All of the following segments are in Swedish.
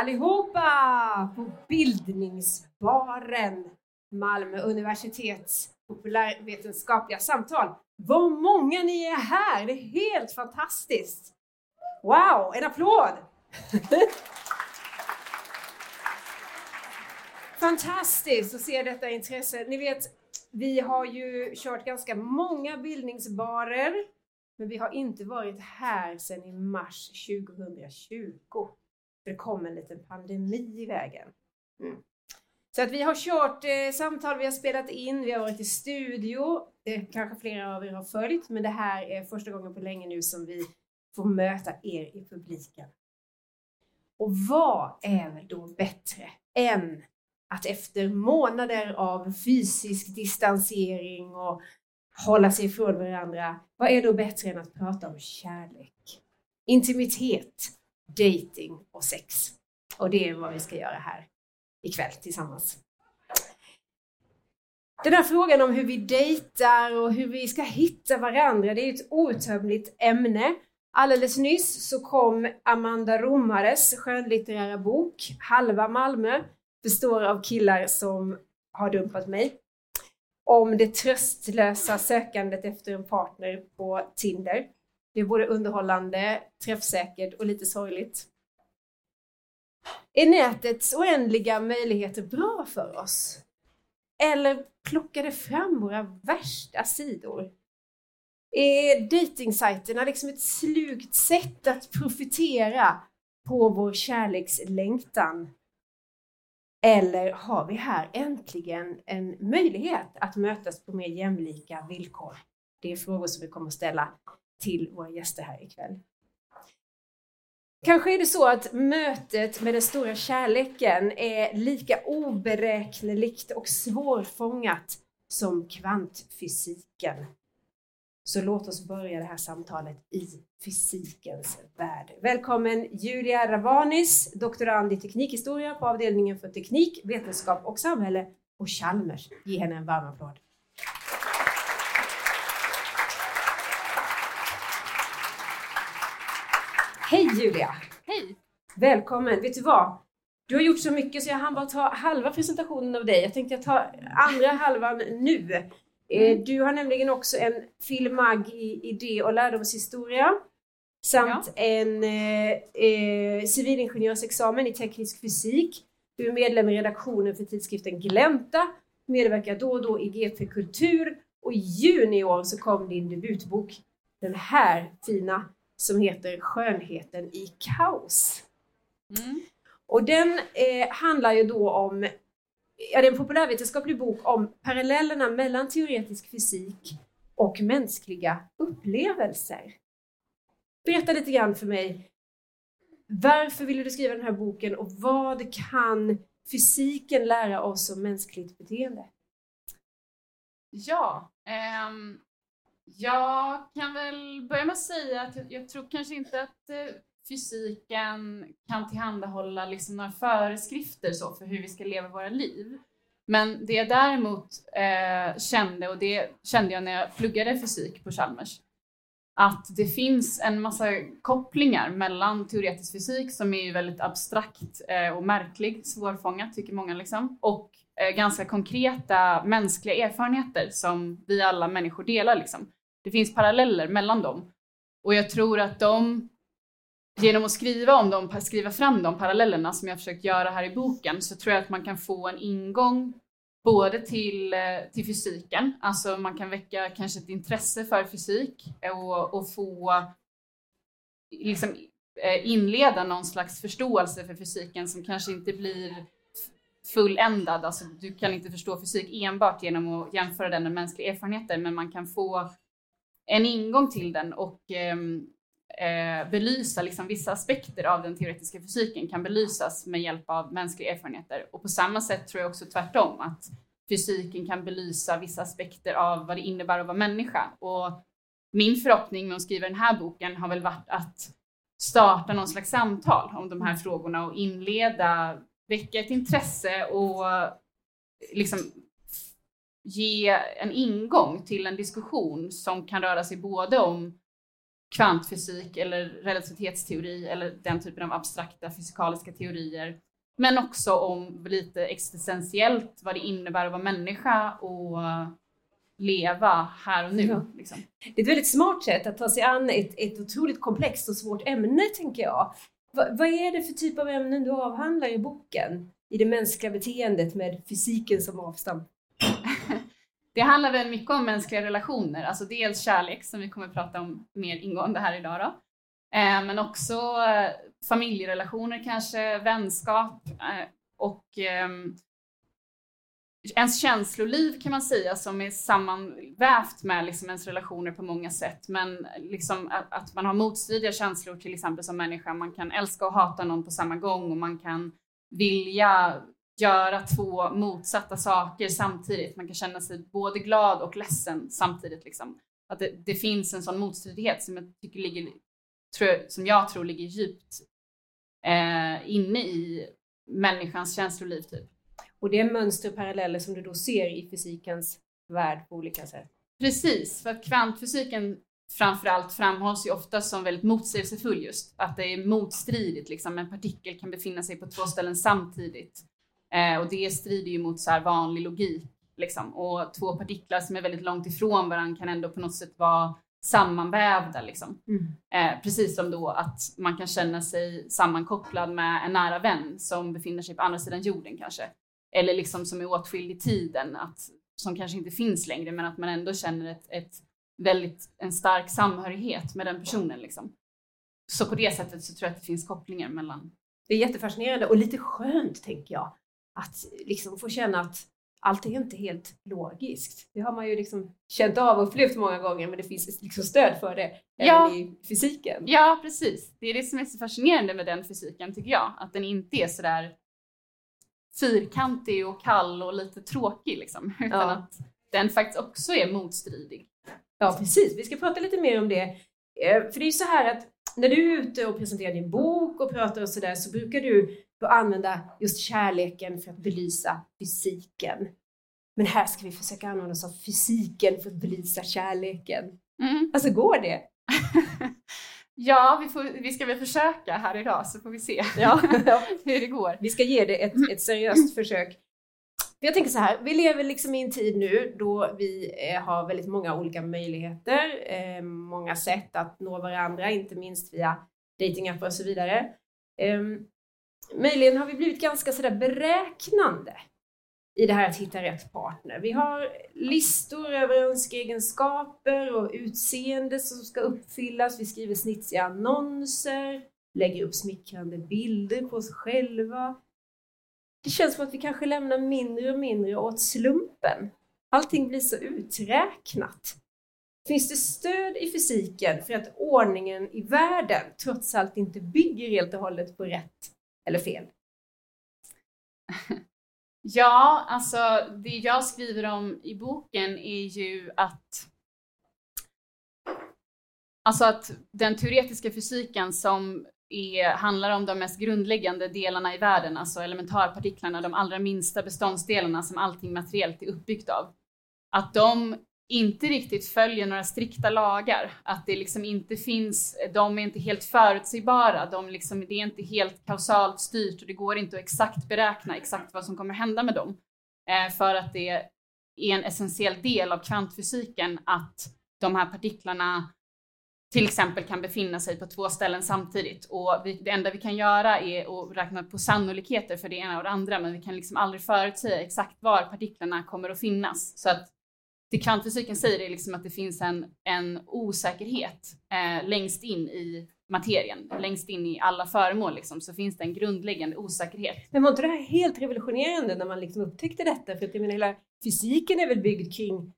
Allihopa på Bildningsbaren, Malmö universitets populärvetenskapliga samtal. Vad många ni är här! Det är helt fantastiskt! Wow, en applåd! Fantastiskt att se detta intresse. Ni vet, vi har ju kört ganska många bildningsbarer, men vi har inte varit här sedan i mars 2020. Det kom en liten pandemi i vägen. Mm. Så att vi har kört eh, samtal, vi har spelat in, vi har varit i studio. Det kanske flera av er har följt, men det här är första gången på länge nu som vi får möta er i publiken. Och vad är väl då bättre än att efter månader av fysisk distansering och hålla sig ifrån varandra, vad är då bättre än att prata om kärlek, intimitet, dating och sex? Och det är vad vi ska göra här ikväll tillsammans. Den här frågan om hur vi dejtar och hur vi ska hitta varandra, det är ett outtömligt ämne. Alldeles nyss så kom Amanda Romares skönlitterära bok Halva Malmö består av killar som har dumpat mig. Om det tröstlösa sökandet efter en partner på Tinder. Det är både underhållande, träffsäkert och lite sorgligt. Är nätets oändliga möjligheter bra för oss? Eller plockar det fram våra värsta sidor? Är dejtingsajterna liksom ett slugt sätt att profitera på vår kärlekslängtan? Eller har vi här äntligen en möjlighet att mötas på mer jämlika villkor? Det är frågor som vi kommer att ställa till våra gäster här ikväll. Kanske är det så att mötet med den stora kärleken är lika oberäkneligt och svårfångat som kvantfysiken. Så låt oss börja det här samtalet i fysikens värld. Välkommen Julia Ravanis, doktorand i teknikhistoria på avdelningen för teknik, vetenskap och samhälle på Chalmers. Ge henne en varm applåd. Hej Julia! Hej! Välkommen! Vet du vad? Du har gjort så mycket så jag hann bara ta halva presentationen av dig. Jag tänkte jag ta andra halvan nu. Eh, mm. Du har nämligen också en filmag i idé och lärdomshistoria samt ja. en eh, eh, civilingenjörsexamen i teknisk fysik. Du är medlem i redaktionen för tidskriften Glänta, medverkar då och då i GP Kultur och i juni i år så kom din debutbok, den här fina som heter Skönheten i kaos. Mm. Och den eh, handlar ju då om, ja det är en populärvetenskaplig bok om parallellerna mellan teoretisk fysik och mänskliga upplevelser. Berätta lite grann för mig, varför ville du skriva den här boken och vad kan fysiken lära oss om mänskligt beteende? Ja, um jag kan väl börja med att säga att jag, jag tror kanske inte att eh, fysiken kan tillhandahålla liksom några föreskrifter så för hur vi ska leva våra liv. Men det jag däremot eh, kände, och det kände jag när jag pluggade fysik på Chalmers, att det finns en massa kopplingar mellan teoretisk fysik, som är ju väldigt abstrakt eh, och märklig, svårfångat tycker många, liksom, och eh, ganska konkreta mänskliga erfarenheter som vi alla människor delar. Liksom. Det finns paralleller mellan dem. Och jag tror att de, genom att skriva om dem, skriva fram de parallellerna som jag försökt göra här i boken, så tror jag att man kan få en ingång både till, eh, till fysiken, alltså man kan väcka kanske ett intresse för fysik och, och få liksom eh, inleda någon slags förståelse för fysiken som kanske inte blir fulländad. Alltså, du kan inte förstå fysik enbart genom att jämföra den med mänskliga erfarenheter, men man kan få en ingång till den och ehm, eh, belysa liksom vissa aspekter av den teoretiska fysiken kan belysas med hjälp av mänskliga erfarenheter. Och på samma sätt tror jag också tvärtom att fysiken kan belysa vissa aspekter av vad det innebär att vara människa. Och min förhoppning med att skriva den här boken har väl varit att starta någon slags samtal om de här frågorna och inleda, väcka ett intresse och liksom ge en ingång till en diskussion som kan röra sig både om kvantfysik eller relativitetsteori eller den typen av abstrakta fysikaliska teorier. Men också om lite existentiellt vad det innebär att vara människa och leva här och nu. Ja. Liksom. Det är ett väldigt smart sätt att ta sig an ett, ett otroligt komplext och svårt ämne, tänker jag. Va, vad är det för typ av ämnen du avhandlar i boken? I det mänskliga beteendet med fysiken som avstamp? Det handlar väl mycket om mänskliga relationer, alltså dels kärlek som vi kommer att prata om mer ingående här idag då. Eh, men också eh, familjerelationer kanske, vänskap eh, och ehm, ens känsloliv kan man säga som är sammanvävt med liksom ens relationer på många sätt. Men liksom att, man har motstridiga känslor till exempel som människa. Man kan älska och hata någon på samma gång och man kan vilja göra två motsatta saker samtidigt. Man kan känna sig både glad och ledsen samtidigt. Liksom. Att det, det finns en sån motstridighet som jag tycker ligger, tror, som jag tror ligger djupt eh, inne i människans känsloliv. Typ. Och det är mönster och paralleller som du då ser i fysikens värld på olika sätt. Precis, för att kvantfysiken framförallt framhålls ju ofta som väldigt motsägelsefull just. Att det är motstridigt, liksom. en partikel kan befinna sig på två ställen samtidigt. Eh, och det strider ju mot så vanlig logik. Liksom. Och två partiklar som är väldigt långt ifrån varandra kan ändå på något sätt vara sammanvävda. Liksom. Mm. Eh, precis som då att man kan känna sig sammankopplad med en nära vän som befinner sig på andra sidan jorden kanske eller liksom som är åtskild i tiden, att, som kanske inte finns längre, men att man ändå känner ett, ett väldigt, en stark samhörighet med den personen. Liksom. Så på det sättet så tror jag att det finns kopplingar mellan. Det är jättefascinerande och lite skönt, tänker jag, att liksom få känna att allt är inte helt logiskt. Det har man ju liksom känt av och upplevt många gånger, men det finns liksom stöd för det ja. även i fysiken. Ja, precis. Det är det som är så fascinerande med den fysiken, tycker jag. Att den inte är sådär fyrkantig och kall och lite tråkig liksom. Utan ja. att den faktiskt också är motstridig. Ja precis, vi ska prata lite mer om det. Eh, för det är ju så här att när du är ute och presenterar din bok och pratar och sådär så brukar du använda just kärleken för att belysa fysiken. Men här ska vi försöka använda oss av fysiken för att belysa kärleken. Mm. Alltså går det? Ja, vi, får, vi ska väl försöka här idag så får vi se ja. hur det går. Vi ska ge det ett, ett seriöst försök. Jag tänker så här, vi lever liksom i en tid nu då vi eh, har väldigt många olika möjligheter, eh, många sätt att nå varandra, inte minst via datingappar och så vidare. Ehm, möjligen har vi blivit ganska sådär beräknande i det här att hitta rätt partner. Vi har listor över önskeegenskaper och utseende som ska uppfyllas. Vi skriver snitsiga annonser, lägger upp smickrande bilder på oss själva. Det känns som att vi kanske lämnar mindre och mindre åt slumpen. Allting blir så uträknat. Finns det stöd i fysiken för att ordningen i världen trots allt inte bygger helt och hållet på rätt eller fel? Ja, alltså det jag skriver om i boken är ju att Alltså att den teoretiska fysiken som är, handlar om de mest grundläggande delarna i världen, alltså elementarpartiklarna, de allra minsta beståndsdelarna som allting materiellt är uppbyggt av. Att de inte riktigt följer några strikta lagar. Att det liksom inte finns, de är inte helt förutsägbara. De liksom, det är inte helt kausalt styrt och det går inte att exakt beräkna exakt vad som kommer hända med dem. Eh, för att det är en essentiell del av kvantfysiken att de här partiklarna till exempel kan befinna sig på två ställen samtidigt. Och vi, det enda vi kan göra är att räkna på sannolikheter för det ena och det andra, men vi kan liksom aldrig förutsäga exakt var partiklarna kommer att finnas. Så att det kvantfysiken säger är liksom att det finns en, en osäkerhet eh, längst in i materien, längst in i alla föremål liksom, så finns det en grundläggande osäkerhet. Men var inte det här helt revolutionerande när man liksom upptäckte detta? För att jag menar, hela fysiken är väl byggd kring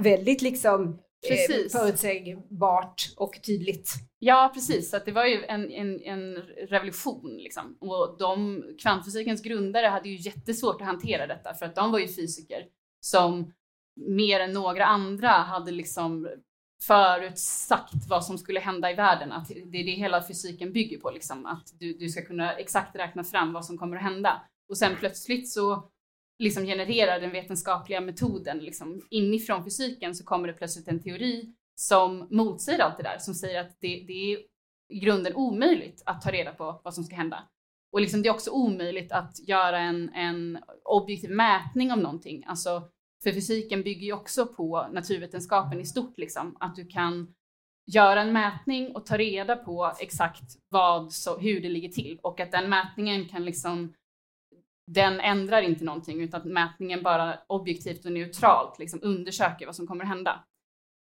väldigt liksom eh, förutsägbart och tydligt. Ja, precis. Så det var ju en, en, en revolution. Liksom. Och de, kvantfysikens grundare hade ju jättesvårt att hantera detta för att de var ju fysiker som mer än några andra hade liksom förutsagt vad som skulle hända i världen. Att det är det hela fysiken bygger på, liksom, att du, du ska kunna exakt räkna fram vad som kommer att hända. Och sen plötsligt så liksom genererar den vetenskapliga metoden liksom, inifrån fysiken så kommer det plötsligt en teori som motsäger allt det där, som säger att det, det är i grunden omöjligt att ta reda på vad som ska hända. Och liksom det är också omöjligt att göra en, en objektiv mätning av någonting. Alltså, för fysiken bygger ju också på naturvetenskapen i stort, liksom. att du kan göra en mätning och ta reda på exakt vad, så, hur det ligger till och att den mätningen kan liksom den ändrar inte någonting utan att mätningen bara objektivt och neutralt liksom undersöker vad som kommer att hända.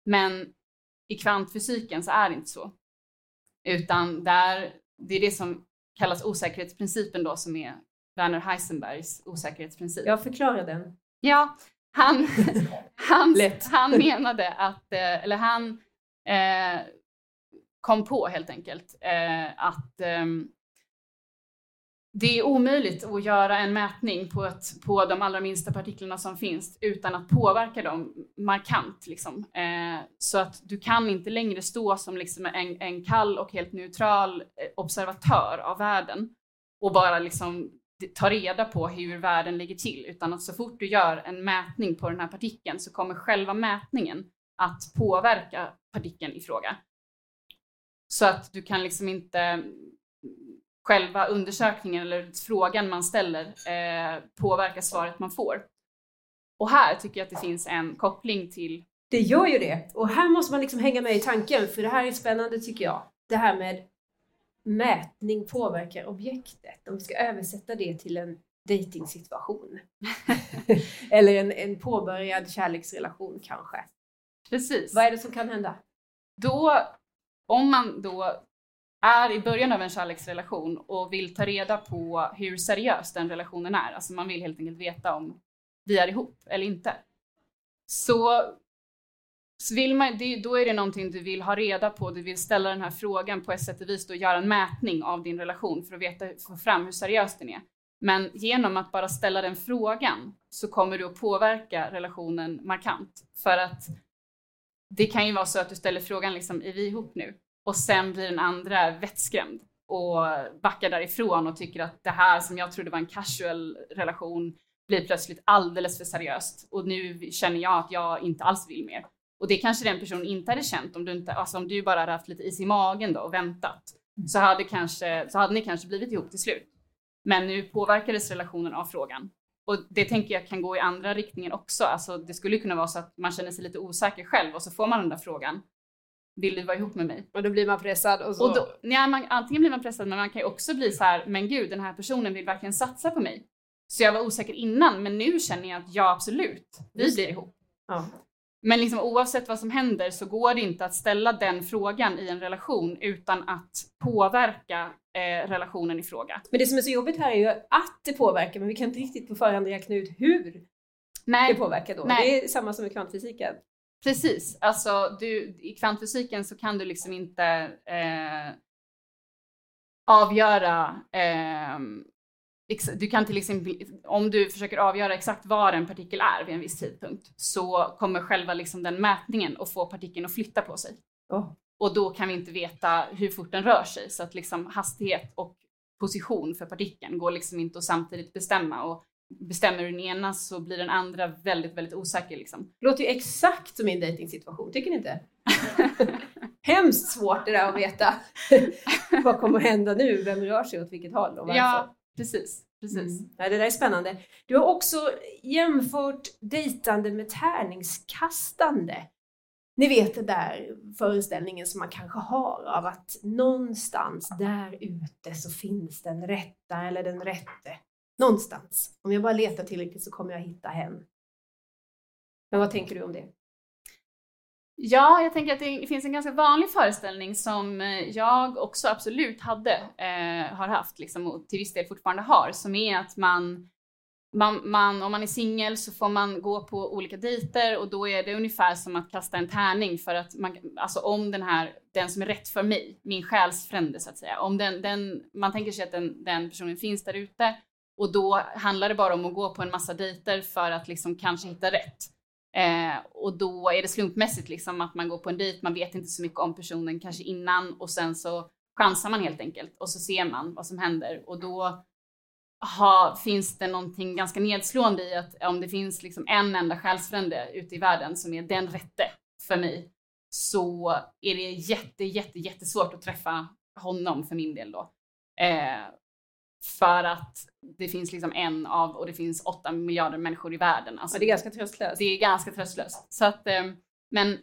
Men i kvantfysiken så är det inte så. Utan där, det är det som kallas osäkerhetsprincipen då som är Werner Heisenbergs osäkerhetsprincip. Jag förklarar den. Ja, han, han, han menade att, eh, eller han eh, kom på helt enkelt eh, att eh, det är omöjligt att göra en mätning på, ett, på de allra minsta partiklarna som finns utan att påverka dem markant. Liksom. Eh, så att du kan inte längre stå som liksom en, en kall och helt neutral eh, observatör av världen och bara liksom ta reda på hur världen ligger till, utan att så fort du gör en mätning på den här partikeln så kommer själva mätningen att påverka partikeln i fråga. Så att du kan liksom inte själva undersökningen eller frågan man ställer eh, påverkar svaret man får. Och här tycker jag att det finns en koppling till... Det gör ju det! Och här måste man liksom hänga med i tanken, för det här är spännande tycker jag. Det här med mätning påverkar objektet. Om vi ska översätta det till en dejtingsituation. eller en, en påbörjad kärleksrelation kanske. Precis. Vad är det som kan hända? Då, om man då är i början av en kärleksrelation och vill ta reda på hur seriös den relationen är, alltså man vill helt enkelt veta om vi är ihop eller inte. Så, så vill man, då är det någonting du vill ha reda på, du vill ställa den här frågan på ett sätt och vis och göra en mätning av din relation för att veta, få fram hur seriös den är. Men genom att bara ställa den frågan så kommer du att påverka relationen markant. För att det kan ju vara så att du ställer frågan liksom, är vi ihop nu? Och sen blir den andra vettskrämd och backar därifrån och tycker att det här som jag trodde var en casual relation blir plötsligt alldeles för seriöst och nu känner jag att jag inte alls vill mer. Och det kanske den personen inte hade känt om du inte, alltså om du bara hade haft lite is i magen då och väntat så hade, kanske, så hade ni kanske blivit ihop till slut. Men nu påverkades relationen av frågan. Och det tänker jag kan gå i andra riktningen också. Alltså det skulle kunna vara så att man känner sig lite osäker själv och så får man den där frågan vill du vara ihop med mig? Och då blir man pressad och så... Och då, ja, man, antingen blir man pressad men man kan ju också bli så här, men gud den här personen vill verkligen satsa på mig. Så jag var osäker innan men nu känner jag att ja absolut, vi blir ihop. Ja. Men liksom, oavsett vad som händer så går det inte att ställa den frågan i en relation utan att påverka eh, relationen i fråga. Men det som är så jobbigt här är ju att det påverkar men vi kan inte riktigt på förhand räkna ut hur Nej. det påverkar då. Nej. Det är samma som i kvantfysiken. Precis, alltså du, i kvantfysiken så kan du liksom inte eh, avgöra eh, du kan till exempel, om du försöker avgöra exakt var en partikel är vid en viss tidpunkt så kommer själva liksom den mätningen att få partikeln att flytta på sig. Oh. Och då kan vi inte veta hur fort den rör sig så att liksom hastighet och position för partikeln går liksom inte att samtidigt bestämma och bestämmer den ena så blir den andra väldigt, väldigt osäker. Liksom. Det låter ju exakt som min dejtingsituation, tycker ni inte? Hemskt svårt det där att veta. Vad kommer att hända nu? Vem rör sig åt vilket håll och varför? Ja, precis. precis. Mm. Ja, det där är spännande. Du har också jämfört dejtande med tärningskastande. Ni vet den där föreställningen som man kanske har av att någonstans där ute så finns den rätta eller den rätte Någonstans. Om jag bara letar tillräckligt så kommer jag hitta hem. Men vad tänker du om det? Ja, jag tänker att det finns en ganska vanlig föreställning som eh, jag också absolut hade, eh, har haft liksom, och till viss del fortfarande har, som är att man, man, man om man är singel så får man gå på olika dejter och då är det ungefär som att kasta en tärning för att man, alltså om den här, den som är rätt för mig, min själsfrände så att säga, om den, den man tänker sig att den, den personen finns där ute och då handlar det bara om att gå på en massa dejter för att liksom kanske hitta rätt. Eh, och då är det slumpmässigt liksom att man går på en dejt, man vet inte så mycket om personen kanske innan och sen så chansar man helt enkelt och så ser man vad som händer och då ha, finns det någonting ganska nedslående i att om det finns liksom en enda själsfrände ute i världen som är den rätte för mig så är det jätte, jätte, jättesvårt att träffa honom för min del då. Eh, för att det finns liksom en av och det finns åtta miljarder människor i världen. Alltså, ja, det är ganska tröstlöst. Det är ganska tröstlöst. Så att, eh, men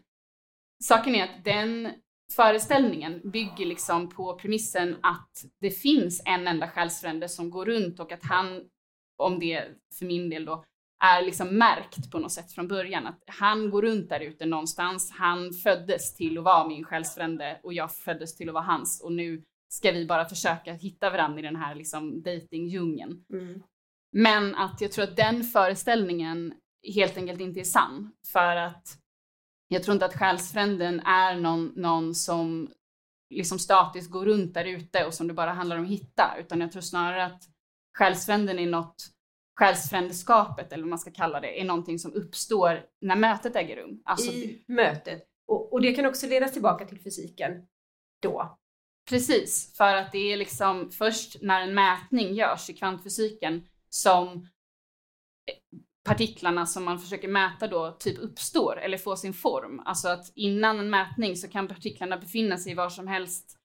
saken är att den föreställningen bygger liksom på premissen att det finns en enda själsfrände som går runt och att han, om det för min del då, är liksom märkt på något sätt från början. Att han går runt där ute någonstans. Han föddes till att vara min själsfrände och jag föddes till att vara hans och nu ska vi bara försöka hitta varandra i den här liksom datingdjungeln. Mm. Men att jag tror att den föreställningen helt enkelt inte är sann för att jag tror inte att själsfränden är någon, någon som liksom statiskt går runt där ute och som det bara handlar om att hitta, utan jag tror snarare att själsfränden är något, själsfrändeskapet eller vad man ska kalla det, är någonting som uppstår när mötet äger rum. Alltså, I mötet. Och, och det kan också ledas tillbaka till fysiken då. Precis, för att det är liksom först när en mätning görs i kvantfysiken som eh, partiklarna som man försöker mäta då typ uppstår eller får sin form. Alltså att innan en mätning så kan partiklarna befinna sig var som helst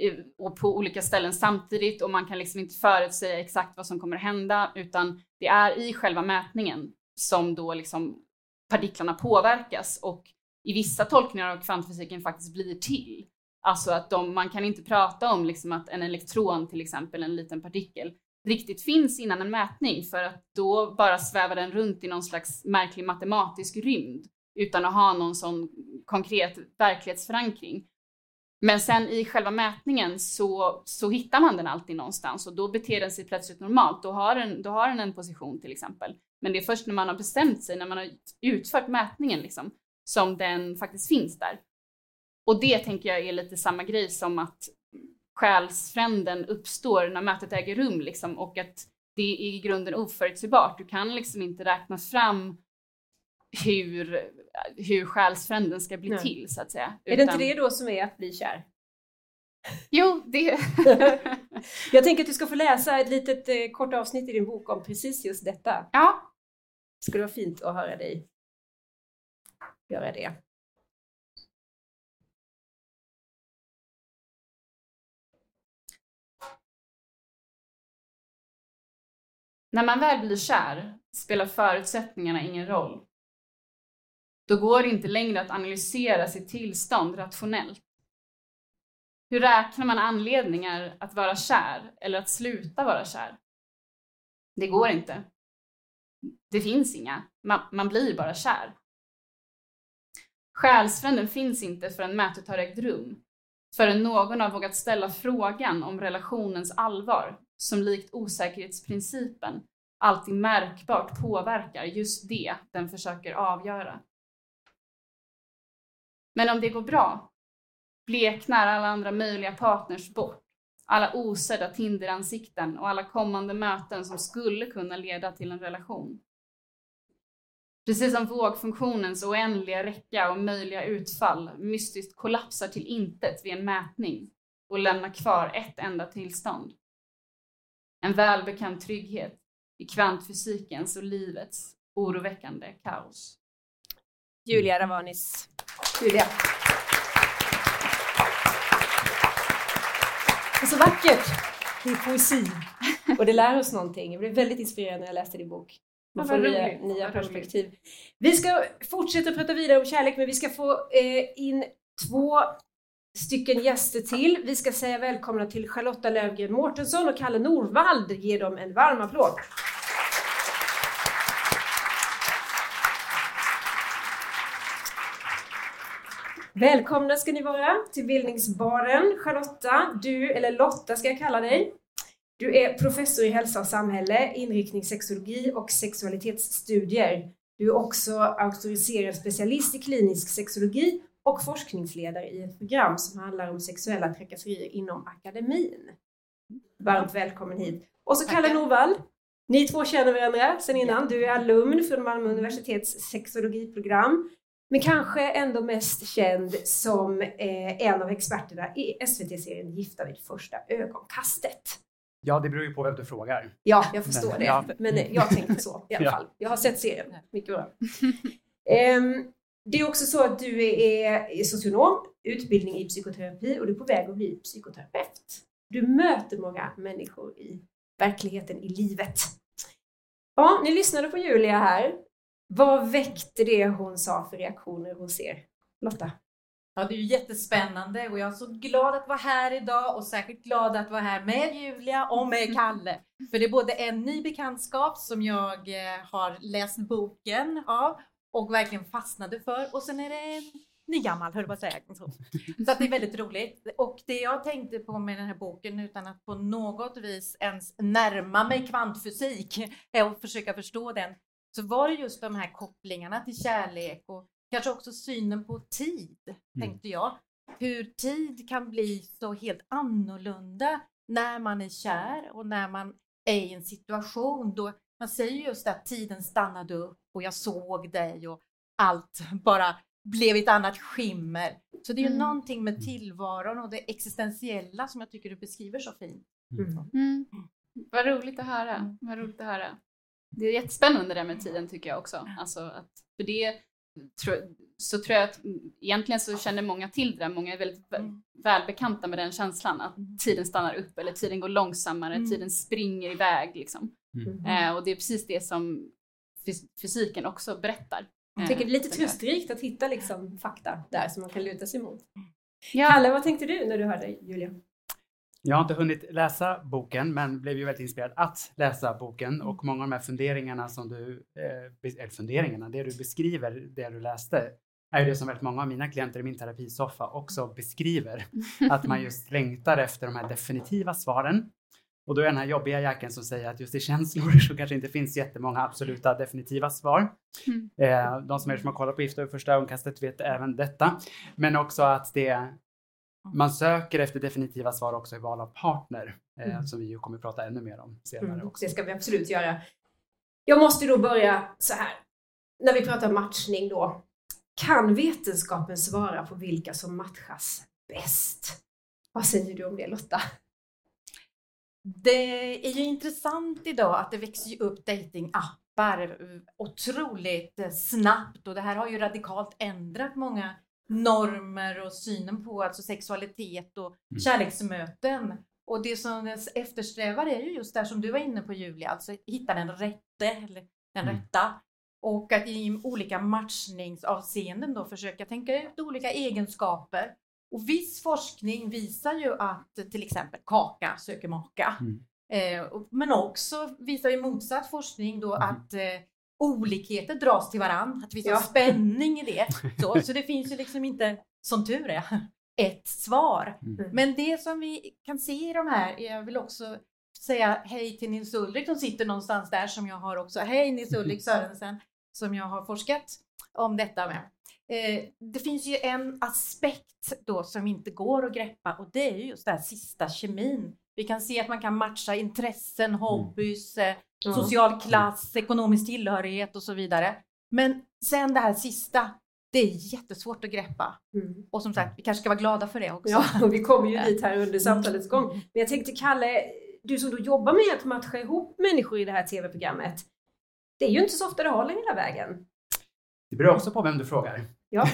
eh, och på olika ställen samtidigt och man kan liksom inte förutsäga exakt vad som kommer hända utan det är i själva mätningen som då liksom partiklarna påverkas och i vissa tolkningar av kvantfysiken faktiskt blir till. Alltså att de, man kan inte prata om liksom att en elektron till exempel, en liten partikel, riktigt finns innan en mätning för att då bara svävar den runt i någon slags märklig matematisk rymd utan att ha någon sån konkret verklighetsförankring. Men sen i själva mätningen så, så hittar man den alltid någonstans och då beter den sig plötsligt normalt. Då har, den, då har den en position till exempel. Men det är först när man har bestämt sig, när man har utfört mätningen liksom, som den faktiskt finns där. Och det tänker jag är lite samma grej som att själsfränden uppstår när mötet äger rum liksom, och att det är i grunden oförutsägbart. Du kan liksom inte räkna fram hur, hur själsfränden ska bli Nej. till så att säga. Är det inte det då som är att bli kär? Jo, det... jag tänker att du ska få läsa ett litet eh, kort avsnitt i din bok om precis just detta. Ja. Det skulle vara fint att höra dig göra det. När man väl blir kär spelar förutsättningarna ingen roll. Då går det inte längre att analysera sitt tillstånd rationellt. Hur räknar man anledningar att vara kär eller att sluta vara kär? Det går inte. Det finns inga. Man, man blir bara kär. Själsfränden finns inte förrän mötet har ägt rum. Förrän någon har vågat ställa frågan om relationens allvar som likt osäkerhetsprincipen alltid märkbart påverkar just det den försöker avgöra. Men om det går bra bleknar alla andra möjliga partners bort, alla osedda Tinderansikten och alla kommande möten som skulle kunna leda till en relation. Precis som vågfunktionens oändliga räcka och möjliga utfall mystiskt kollapsar till intet vid en mätning och lämnar kvar ett enda tillstånd. En välbekant trygghet i kvantfysikens och livets oroväckande kaos. Julia Ravanis. Julia. Det är så vackert. Det är poesi. Och det lär oss någonting. Jag blev väldigt inspirerad när jag läste din bok. Man får nya, nya perspektiv. Vi ska fortsätta prata vidare om kärlek men vi ska få eh, in två stycken gäster till. Vi ska säga välkomna till Charlotta Lövgren Mårtensson och Kalle Norvald. Ge dem en varm applåd. Välkomna ska ni vara till Bildningsbaren. Charlotta, du, eller Lotta ska jag kalla dig. Du är professor i hälsa och samhälle, inriktning sexologi och sexualitetsstudier. Du är också auktoriserad specialist i klinisk sexologi och forskningsledare i ett program som handlar om sexuella trakasserier inom akademin. Varmt välkommen hit. Och så Kalle Norvall. Ni två känner varandra sedan innan. Du är alumn från Malmö universitets sexologiprogram. Men kanske ändå mest känd som eh, en av experterna i SVT-serien Gifta vid första ögonkastet. Ja, det beror ju på vem du frågar. Ja, jag förstår Men, det. Ja. Men jag tänkte så i alla fall. Jag har sett serien. Mycket bra. Um, Det är också så att du är socionom, utbildning i psykoterapi och du är på väg att bli psykoterapeut. Du möter många människor i verkligheten, i livet. Ja, ni lyssnade på Julia här. Vad väckte det hon sa för reaktioner hos er? Lotta? Ja, det är ju jättespännande och jag är så glad att vara här idag och särskilt glad att vara här med Julia och med Kalle. För det är både en ny bekantskap som jag eh, har läst boken av och verkligen fastnade för och sen är det nygammal, höll jag på att säga. Så, så att det är väldigt roligt. Och det jag tänkte på med den här boken utan att på något vis ens närma mig kvantfysik att försöka förstå den så var det just de här kopplingarna till kärlek och kanske också synen på tid, mm. tänkte jag. Hur tid kan bli så helt annorlunda när man är kär och när man är i en situation då man säger just att tiden stannade upp och jag såg dig och allt bara blev ett annat skimmer. Så det är ju mm. någonting med tillvaron och det existentiella som jag tycker du beskriver så fint. Mm. Mm. Vad roligt att höra. Mm. Vad roligt att höra. Det är jättespännande det där med tiden tycker jag också. Alltså att, för det så tror jag att egentligen så känner många till det där. Många är väldigt mm. välbekanta med den känslan att mm. tiden stannar upp eller tiden går långsammare, mm. tiden springer iväg liksom. Mm. Eh, och det är precis det som fysiken också berättar. Jag tycker det är lite eh, tröstrikt att hitta liksom fakta där som man kan luta sig mot. Ja. Kalle, vad tänkte du när du hörde Julia? Jag har inte hunnit läsa boken, men blev ju väldigt inspirerad att läsa boken mm. och många av de här funderingarna som du, eh, eller funderingarna, det du beskriver, det du läste, är ju det som väldigt många av mina klienter i min terapisoffa också beskriver. Att man just längtar efter de här definitiva svaren. Och då är den här jobbiga jäkeln som säger att just i känslor så kanske inte finns jättemånga absoluta definitiva svar. Mm. Eh, de som är som har kollat på Gifta vid första ögonkastet vet även detta. Men också att det man söker efter definitiva svar också i val av partner, eh, mm. som vi ju kommer att prata ännu mer om senare mm, också. Det ska vi absolut göra. Jag måste då börja så här. När vi pratar matchning då. Kan vetenskapen svara på vilka som matchas bäst? Vad säger du om det Lotta? Det är ju intressant idag att det växer upp datingappar otroligt snabbt och det här har ju radikalt ändrat många normer och synen på alltså sexualitet och mm. kärleksmöten. Och det som eftersträvar är ju just det som du var inne på Julia, alltså hitta den rätte, eller den mm. rätta. Och att i olika matchningsavseenden då försöka tänka ut olika egenskaper. Och viss forskning visar ju att till exempel kaka söker maka. Mm. Eh, men också visar ju motsatt forskning då mm. att eh, olikheter dras till varandra, att det finns ja. en spänning i det. Så, så det finns ju liksom inte, som tur är, ett svar. Mm. Men det som vi kan se i de här, jag vill också säga hej till Nils Ulrik som sitter någonstans där som jag har också, hej Nils Ulrik Sörensen, som jag har forskat om detta med. Eh, det finns ju en aspekt då som inte går att greppa och det är just den här sista kemin. Vi kan se att man kan matcha intressen, mm. hobbys, mm social klass, ekonomisk tillhörighet och så vidare. Men sen det här sista, det är jättesvårt att greppa. Mm. Och som sagt, vi kanske ska vara glada för det också. Ja, och vi kommer ju dit här under samtalets gång. Men jag tänkte Kalle, du som då jobbar med att matcha ihop människor i det här tv-programmet. Det är ju inte så ofta det håller hela vägen. Det beror också på vem du frågar. Ja.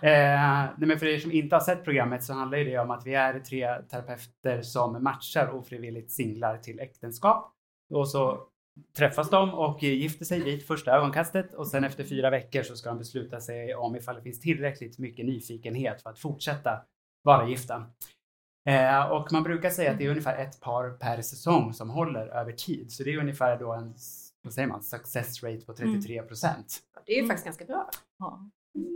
eh, men för er som inte har sett programmet så handlar det om att vi är tre terapeuter som matchar ofrivilligt singlar till äktenskap. Och så träffas de och gifter sig vid första ögonkastet och sen efter fyra veckor så ska de besluta sig om ifall det finns tillräckligt mycket nyfikenhet för att fortsätta vara gifta. Eh, och man brukar säga att det är ungefär ett par per säsong som håller över tid. Så det är ungefär då en vad säger man, success rate på 33 procent. Mm. Det är ju faktiskt ganska bra. Ja.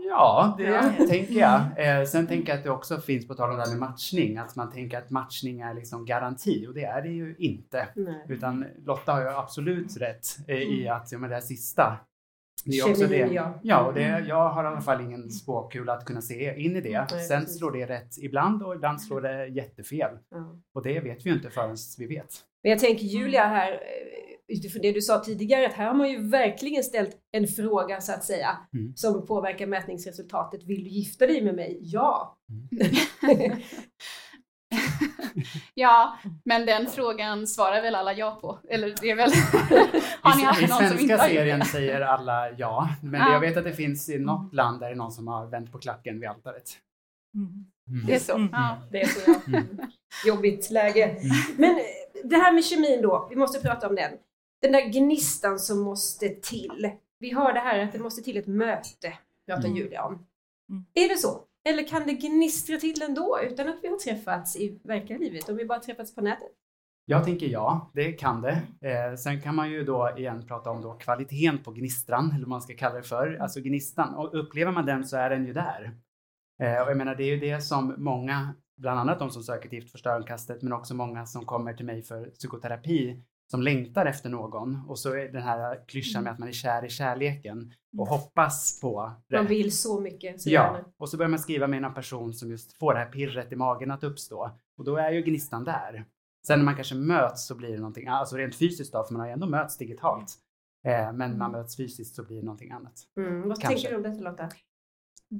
Ja, det ja. tänker jag. Eh, sen tänker jag att det också finns, på tal om det här med matchning, att man tänker att matchning är liksom garanti och det är det ju inte. Nej. Utan Lotta har ju absolut rätt eh, i mm. att ja, men det här sista, det är också det. Ja, ja och det, mm. jag har i alla fall ingen spåkula att kunna se in i det. Sen slår det rätt ibland och ibland slår det jättefel. Och det vet vi ju inte förrän vi vet. Men jag tänker Julia här, eh, utifrån det du sa tidigare, att här har man ju verkligen ställt en fråga så att säga mm. som påverkar mätningsresultatet. Vill du gifta dig med mig? Ja. Mm. Ja, men den frågan svarar väl alla ja på? Eller det är väl... har ni I, haft I någon som inte svenska har serien det? säger alla ja, men Ja. jag vet att det finns i något land där det är någon som har vänt på klacken vid altaret. Mm. Mm. Det är så. Mm. Ja. Det är så ja. Jobbigt läge. Men eh, det här med kemin då, vi måste prata om den. Den där gnistan som måste till. Vi har det här att det måste till ett möte, pratar Mm. Julia om. Mm. Är det så? Eller kan det gnistra till ändå utan att vi har träffats i verkliga livet? Om vi bara träffats på nätet? Jag tänker ja, det kan det. Eh, sen kan man ju då igen prata om då kvaliteten på gnistran, eller vad man ska kalla det för. Alltså gnistan. Och upplever man den så är den ju där. Eh, och jag menar, det är ju det som många, bland annat de som söker till Giftförstörarkastet, men också många som kommer till mig för psykoterapi, som längtar efter någon. Och så är den här klyschan med att man är kär i kärleken och hoppas på det. Man vill så mycket. Så Ja, gärna. och så börjar man skriva med en person som just får det här pirret i magen att uppstå. Och då är ju gnistan där. Sen när man kanske möts så blir det någonting, alltså rent fysiskt då, för man har ju ändå möts digitalt. Eh, men man möts fysiskt så blir det någonting annat. Mm. Vad Kanske. tänker du om detta Lotta?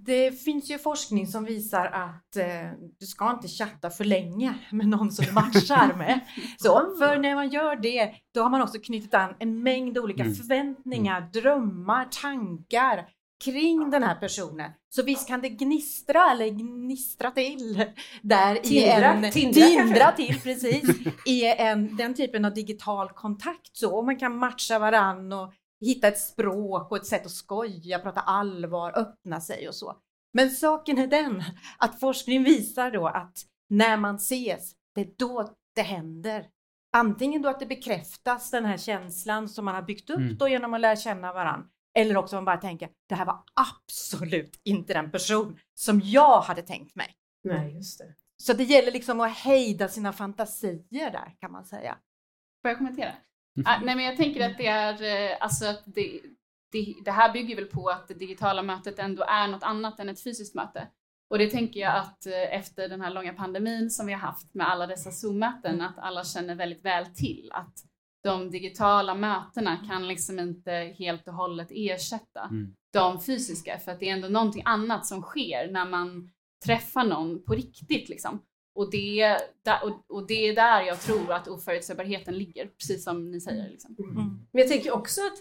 Det finns ju forskning som visar att eh, du ska inte chatta för länge med någon som du matchar med. Så, för när man gör det, då har man också knutit an en mängd olika Mm. förväntningar, drömmar, tankar kring den här personen. Så visst kan det gnistra eller gnistra till där Tindra, i en... tindra tindra till, precis. I en, den typen av digital kontakt så. Och man kan matcha varann och hitta ett språk och ett sätt att skoja, prata allvar, öppna sig och så. Men saken är den att forskning visar då att när man ses, det är då det händer. Antingen då att det bekräftas den här känslan som man har byggt upp Mm. då genom att lära känna varandra. Eller också man bara tänker, det här var absolut inte den person som jag hade tänkt mig. Nej, just det. Så det gäller liksom att hejda sina fantasier där kan man säga. Får jag kommentera? Mm. Ah, nej men jag tänker att det är, eh, alltså att det, det, det här bygger väl på att det digitala mötet ändå är något annat än ett fysiskt möte. Och det tänker jag att eh, efter den här långa pandemin som vi har haft med alla dessa Zoom-möten, att alla känner väldigt väl till att de digitala mötena kan liksom inte helt och hållet ersätta Mm. de fysiska, för att det är ändå någonting annat som sker när man träffar någon på riktigt liksom. Och det, där- och, och det är där jag tror att oförutsägbarheten ligger, precis som ni säger. Liksom. Mm. Men jag tänker också att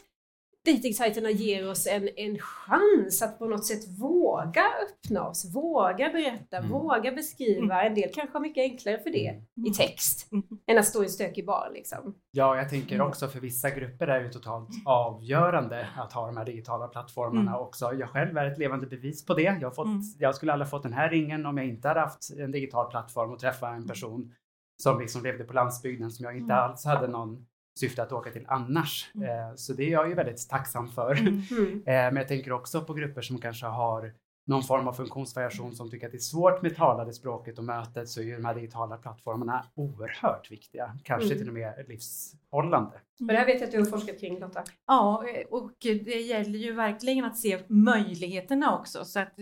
dejtingsajterna ger oss en, en chans att på något sätt våga öppna oss, våga berätta, Mm. våga beskriva. En del kanske har mycket enklare för det i text Mm. än att stå i en stökig bar. Liksom. Ja, jag tänker också för vissa grupper är det totalt avgörande att ha de här digitala plattformarna Mm. också. Jag själv är ett levande bevis på det. Jag, fått, Mm. jag skulle aldrig fått den här ringen om jag inte hade haft en digital plattform och träffa en person som liksom levde på landsbygden som jag inte Mm. alls hade någon syfte att åka till annars. Mm. Eh, så det är jag ju väldigt tacksam för. Mm. Mm. Eh, Men jag tänker också på grupper som kanske har någon form av funktionsvariation som tycker att det är svårt med talade språket och mötet så är ju de här digitala plattformarna oerhört viktiga. Kanske Mm. till och med livshållande. Och det här vet jag att du har forskat kring Lotta. Ja, och det gäller ju verkligen att se möjligheterna också. Så att,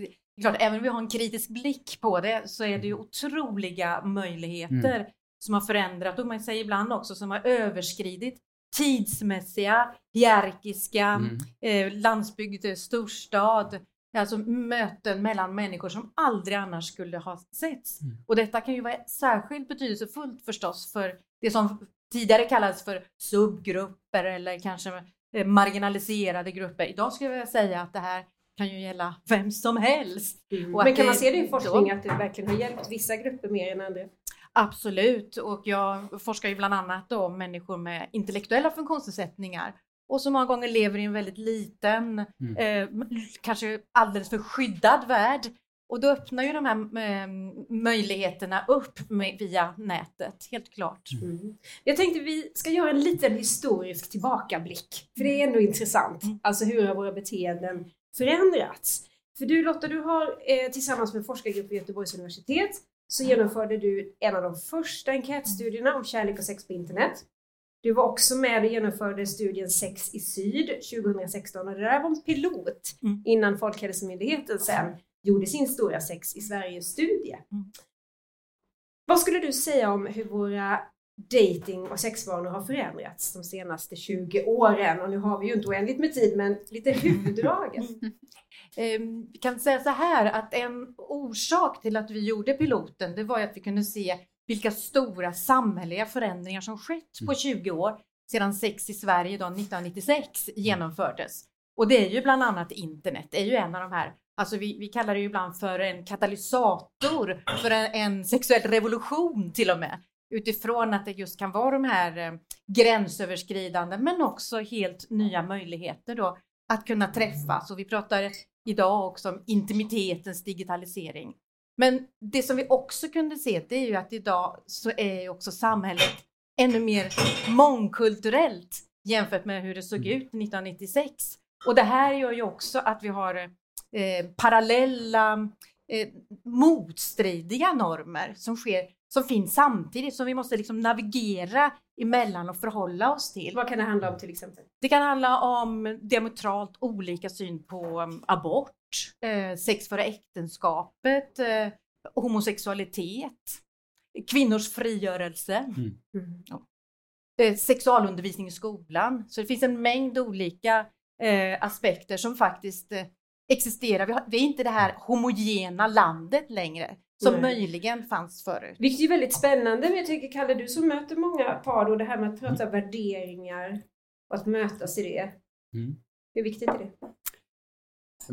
klart, även om vi har en kritisk blick på det så är det ju otroliga möjligheter som har förändrat och man säger ibland också som har överskridit tidsmässiga, hierarkiska, Mm. eh, landsbygd, eh, storstad, alltså möten mellan människor som aldrig annars skulle ha setts. Mm. Och detta kan ju vara särskilt betydelsefullt förstås för det som tidigare kallades för subgrupper eller kanske eh, marginaliserade grupper. Idag skulle jag säga att det här kan ju gälla vem som helst. Och att Men kan man det- se det i forskning då- att det verkligen har hjälpt vissa grupper mer än andra? Absolut, och jag forskar ju bland annat om människor med intellektuella funktionsnedsättningar och som många gånger lever i en väldigt liten, Mm. eh, kanske alldeles för skyddad värld. Och då öppnar ju de här möjligheterna upp med, via nätet, helt klart. Mm. Jag tänkte vi ska göra en liten historisk tillbakablick. För det är ändå intressant. Mm. Alltså hur har våra beteenden förändrats? För du Lotta, du har eh, tillsammans med en forskargrupp vid Göteborgs universitet så genomförde du en av de första enkätstudierna om kärlek och sex på internet. Du var också med och genomförde studien Sex i Syd 2016 och det där var en pilot Mm. innan Folkhälsomyndigheten sen gjorde sin stora Sex i Sverige-studie. Mm. Vad skulle du säga om hur våra dating och sexvanor har förändrats de senaste 20 åren? Och nu har vi ju inte oändligt med tid, men lite huvuddragen. Eh, Vi kan säga så här att en orsak till att vi gjorde piloten, det var ju att vi kunde se vilka stora samhälleliga förändringar som skett på 20 år sedan sex i Sverige då 1996 genomfördes. Och det är ju bland annat internet, det är ju en av de här Alltså vi, vi kallar det ju ibland för en katalysator för en, en sexuell revolution till och med. Utifrån att det just kan vara de här eh, gränsöverskridande men också helt nya möjligheter då att kunna träffas. Och vi pratar idag också om intimitetens digitalisering. Men det som vi också kunde se det är ju att idag så är också samhället ännu mer mångkulturellt jämfört med hur det såg ut 1996. Och det här gör ju också att vi har eh, parallella eh, motstridiga normer som sker som finns samtidigt som vi måste liksom navigera emellan och förhålla oss till. Vad kan det handla om till exempel? Det kan handla om diametralt olika syn på um, abort, eh, sex före äktenskapet, eh, homosexualitet, kvinnors frigörelse, Mm. ja. eh, sexualundervisning i skolan. Så det finns en mängd olika aspekter som faktiskt existerar. Vi, har, vi är inte det här homogena landet längre som Nej. möjligen fanns förut. Vilket är väldigt spännande, men jag tänker Kalle, du som möter många par och det här med att prata värderingar och att mötas i det. Mm. Hur viktigt är det?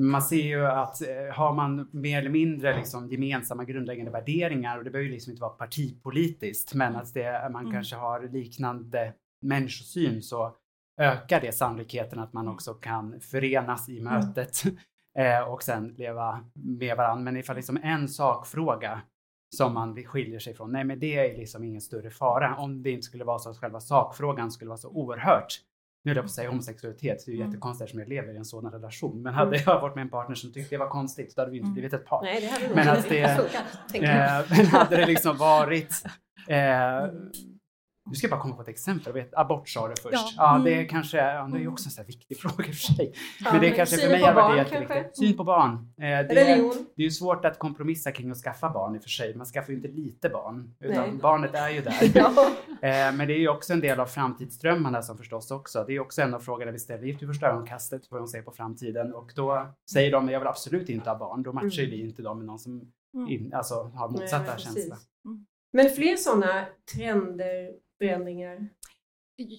Man ser ju att eh, har man mer eller mindre liksom gemensamma grundläggande värderingar och det behöver ju liksom inte vara partipolitiskt men att det, man Mm. kanske har liknande människosyn så ökar det sannolikheten att man också kan förenas i mötet eh, och sen leva med varandra. Men ifall liksom en sakfråga som man skiljer sig från, nej men det är liksom ingen större fara. Om det inte skulle vara så att själva sakfrågan skulle vara så oerhört nu höll jag på att säga homosexualitet, det är ju Mm. jättekonstigt eftersom jag lever i en sådan relation. Men hade jag varit med en partner som tyckte det var konstigt, då hade vi inte Mm. blivit ett par. Nej, det hade Men att det-. Eh, men hade det liksom varit... Eh, nu ska jag bara komma på ett exempel. Vet, abort sa du först. Ja. Ja, det är Mm. kanske, ja, det är ju också en sån här viktig fråga i för sig. Ja, men det är men kanske för mig har varit jätteviktigt. kanske? Syn på barn. Eh, det, är, det är ju svårt att kompromissa kring att skaffa barn i och för sig. Man skaffar ju inte lite barn, utan Nej. barnet är ju där. Ja. Eh, men det är ju också en del av framtidsdrömmarna som förstås också. Det är också en av frågorna vi ställer gift vid första ögonkastet, vad de säger på framtiden. Och då säger de, jag vill absolut inte ha barn. Då matchar ju Mm. vi inte dem med någon som Mm. in, alltså, har Nej, motsatta precis. känslor. Men fler sådana trender, förändringar?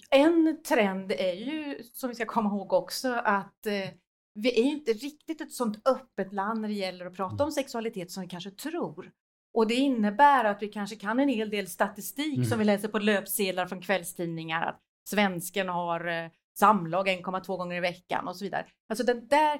En trend är ju, som vi ska komma ihåg också, att eh, vi är ju inte riktigt ett sånt öppet land när det gäller att prata om sexualitet som vi kanske tror. Och det innebär att vi kanske kan en hel del statistik Mm. som vi läser på löpsedlar från kvällstidningar, att svensken har eh, samlag 1,2 gånger i veckan och så vidare. Alltså det där är, är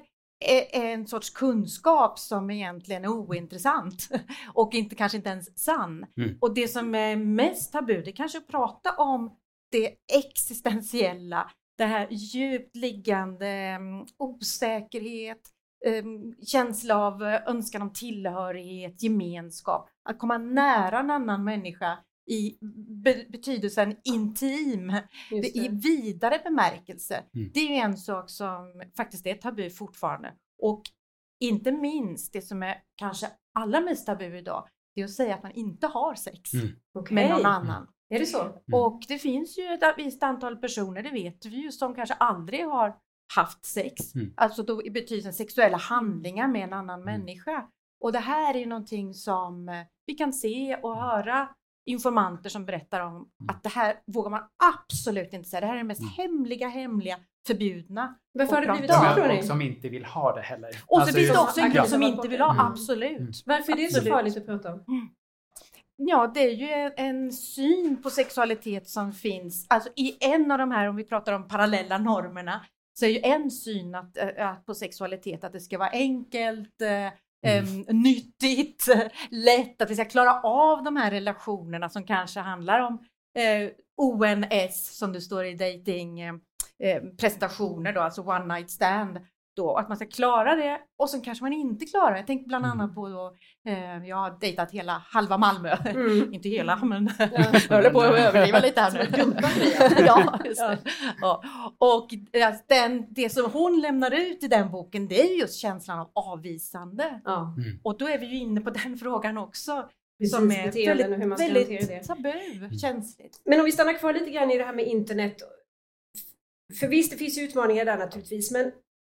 en sorts kunskap som egentligen är ointressant och inte, kanske inte ens sann. Mm. Och det som är mest tabu, det är kanske att prata om det existentiella, det här djupt liggande um, osäkerhet, um, känsla av eh, önskan om tillhörighet, gemenskap, att komma nära en annan människa i be betydelsen intim, det, i vidare bemärkelse. Mm. Det är ju en sak som faktiskt är tabu fortfarande. Och inte minst det som är kanske allra mest tabu idag, det är att säga att man inte har sex Mm. Okej. med någon annan. Är det så? Mm. Och det finns ju ett visst antal personer, det vet vi ju, som kanske aldrig har haft sex. Mm. Alltså då i betydelsen sexuella handlingar med en annan människa. Och det här är ju någonting som eh, vi kan se och höra informanter som berättar om att det här vågar man absolut inte säga. Det här är det mest Mm. hemliga, hemliga, förbjudna. Varför har det blivit så tror ni? och som inte vill ha det heller. Och så Alltså finns det också en grupp som inte vill ha, Mm. absolut. Mm. Varför är det så Absolut. farligt att prata om? Ja, det är ju en, en syn på sexualitet som finns, alltså i en av de här, om vi pratar om parallella normerna, så är ju en syn att, äh, att på sexualitet att det ska vara enkelt, äh, Mm. em, nyttigt, lätt, att vi ska klara av de här relationerna som kanske handlar om eh, ONS som det står i dating eh, eh, presentationer då, alltså one night stand. Då, att man ska klara det och sen kanske man inte klarar det. Jag tänker bland Mm. annat på då, eh, jag har dejtat hela halva Malmö. Mm. inte hela, men Ja. jag håller på att överdriva lite här nu. Ja, det. Ja. Och eh, den, det som hon lämnar ut i den boken, det är just känslan av avvisande. Ja, Och då är vi ju inne på den frågan också. precis. som är och hur man ska väldigt det. tabu, känsligt. Men om vi stannar kvar lite grann i det här med internet. För visst, det finns ju utmaningar där naturligtvis, men,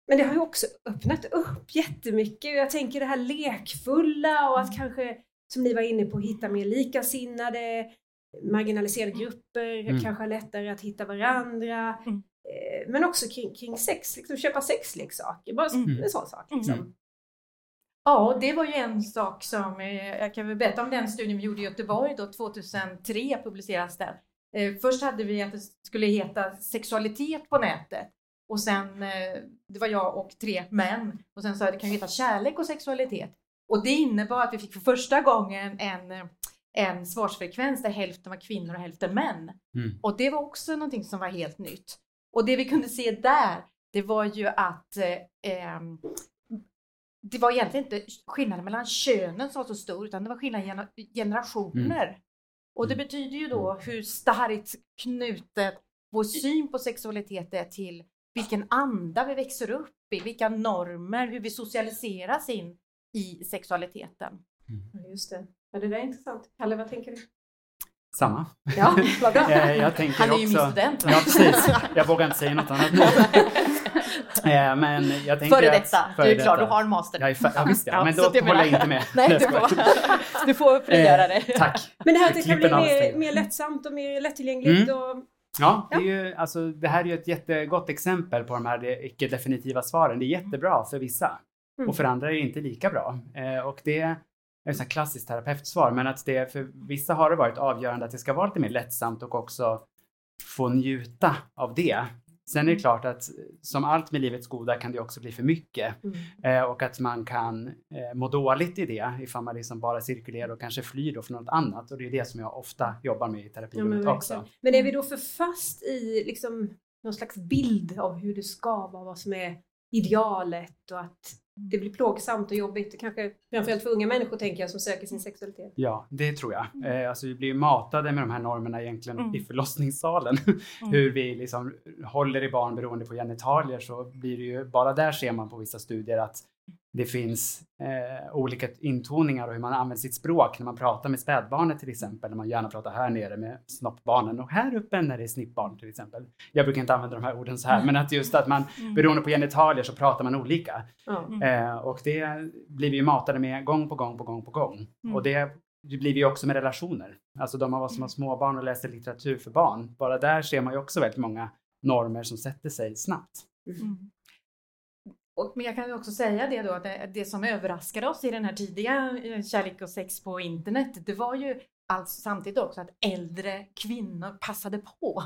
men det har ju också öppnat upp jättemycket. Jag tänker det här lekfulla och att kanske som ni var inne på, hitta mer likasinnade, marginaliserade grupper, Mm. kanske lättare att hitta varandra. Mm. Eh, Men också kring, kring sex, liksom köpa sexleksaker, bara Mm. en sån sak. Liksom. Mm. Ja, och det var ju en sak som, eh, jag kan väl berätta om den studien vi gjorde i Göteborg då, 2003 publiceras den. Eh, först hade vi att det skulle heta sexualitet på nätet och sen, eh, det var jag och tre män och sen sa jag det kan ju heta kärlek och sexualitet. Och det innebar att vi fick för första gången en, eh, en svarsfrekvens där hälften var kvinnor och hälften män. Mm. Och det var också någonting som var helt nytt. Och det vi kunde se där, det var ju att eh, ehm, det var egentligen inte skillnaden mellan könen som var så stor, utan det var skillnad i gener- generationer. Och det Mm. betyder ju då hur starkt knutet vår syn på sexualitet är till vilken anda vi växer upp i, vilka normer, hur vi socialiseras in i sexualiteten. Ja, Just det. Ja, det där är intressant. Kalle, vad tänker du? Samma. Ja, vad bra. Eh, jag tänker Han är ju också, min student. Ja, precis. Jag vågar inte säga något annat nu. Eh, Men jag tänker Före att- detta, före du är klar, detta. du har en master. Jag är ja, visst ja, men då att jag håller jag inte med. Nej, du får, du får frigöra dig. Eh, tack. Men det här att det kan bli mer, mer lättsamt och mer lättillgängligt. Mm. Och, Ja, det, är ju, alltså, det här är ju ett jättegott exempel på de här icke-definitiva svaren. Det är jättebra för vissa Mm. och för andra är det inte lika bra. Eh, och det är ett klassiskt terapeutsvar, men att det för vissa har det varit avgörande att det ska vara lite mer lättsamt och också få njuta av det. Sen är det klart att som allt med livets goda kan det också bli för mycket mm. eh, och att man kan eh, må dåligt i det ifall man liksom bara cirkulerar och kanske flyr då för något annat och det är det som jag ofta jobbar med i Ja, terapirummet verkligen. också. men är vi då för fast i liksom, någon slags bild av hur det ska vara, vad som är idealet och att det blir plågsamt och jobbigt. Kanske framförallt för unga människor tänker jag som söker sin sexualitet. Ja, det tror jag. Eh, alltså vi blir matade med de här normerna egentligen Mm. i förlossningssalen. Hur vi liksom håller i barn beroende på genitalier så blir det ju, bara där ser man på vissa studier att det finns eh, olika intoningar och hur man använder sitt språk när man pratar med spädbarnet till exempel. När man gärna pratar här nere med snoppbarnen och här uppe när det är snippbarn till exempel. Jag brukar inte använda de här orden så här, men att just att man beroende på genitalier så pratar man olika. Ja. Eh, och det blir vi matade med gång på gång på gång på gång. Mm. Och det blir vi också med relationer. Alltså de av oss som har småbarn och läser litteratur för barn. Bara där ser man ju också väldigt många normer som sätter sig snabbt. Mm. Och, men jag kan också säga det då att det, det som överraskade oss i den här tidiga eh, kärlek och sex på internet, det var ju alltså samtidigt också att äldre kvinnor passade på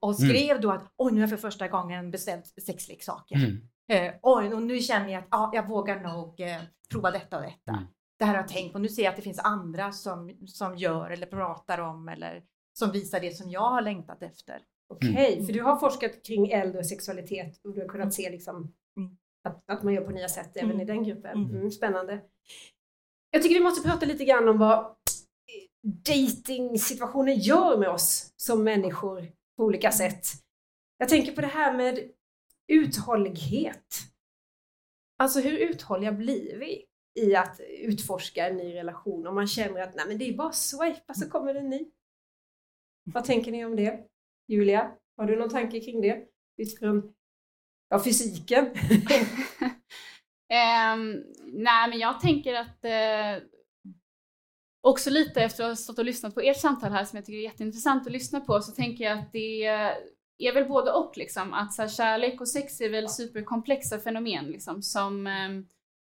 och skrev då att oj, nu har jag för första gången beställt sexleksaker. Mm. Eh, oj, och nu känner jag att ja, jag vågar nog eh, prova detta och detta. Mm. Det här har jag tänkt på. Nu ser jag att det finns andra som, som gör eller pratar om eller som visar det som jag har längtat efter. Okej, Mm. för du har forskat kring äldre sexualitet och du har kunnat se liksom Mm. Att, att man gör på nya sätt även Mm. i den gruppen. Mm. Mm, spännande. Jag tycker vi måste prata lite grann om vad dating-situationen gör med oss som människor på olika sätt. Jag tänker på det här med uthållighet. Alltså hur uthålliga blir vi i att utforska en ny relation om man känner att nej men det är bara swipa så kommer det en ny. Vad tänker ni om det? Julia, har du någon tanke kring det? Utifrån ja, fysiken? eh, nej, men jag tänker att eh, också lite efter att ha stått och lyssnat på ert samtal här som jag tycker är jätteintressant att lyssna på så tänker jag att det är väl både och liksom. Att så här, kärlek och sex är väl superkomplexa fenomen liksom som eh,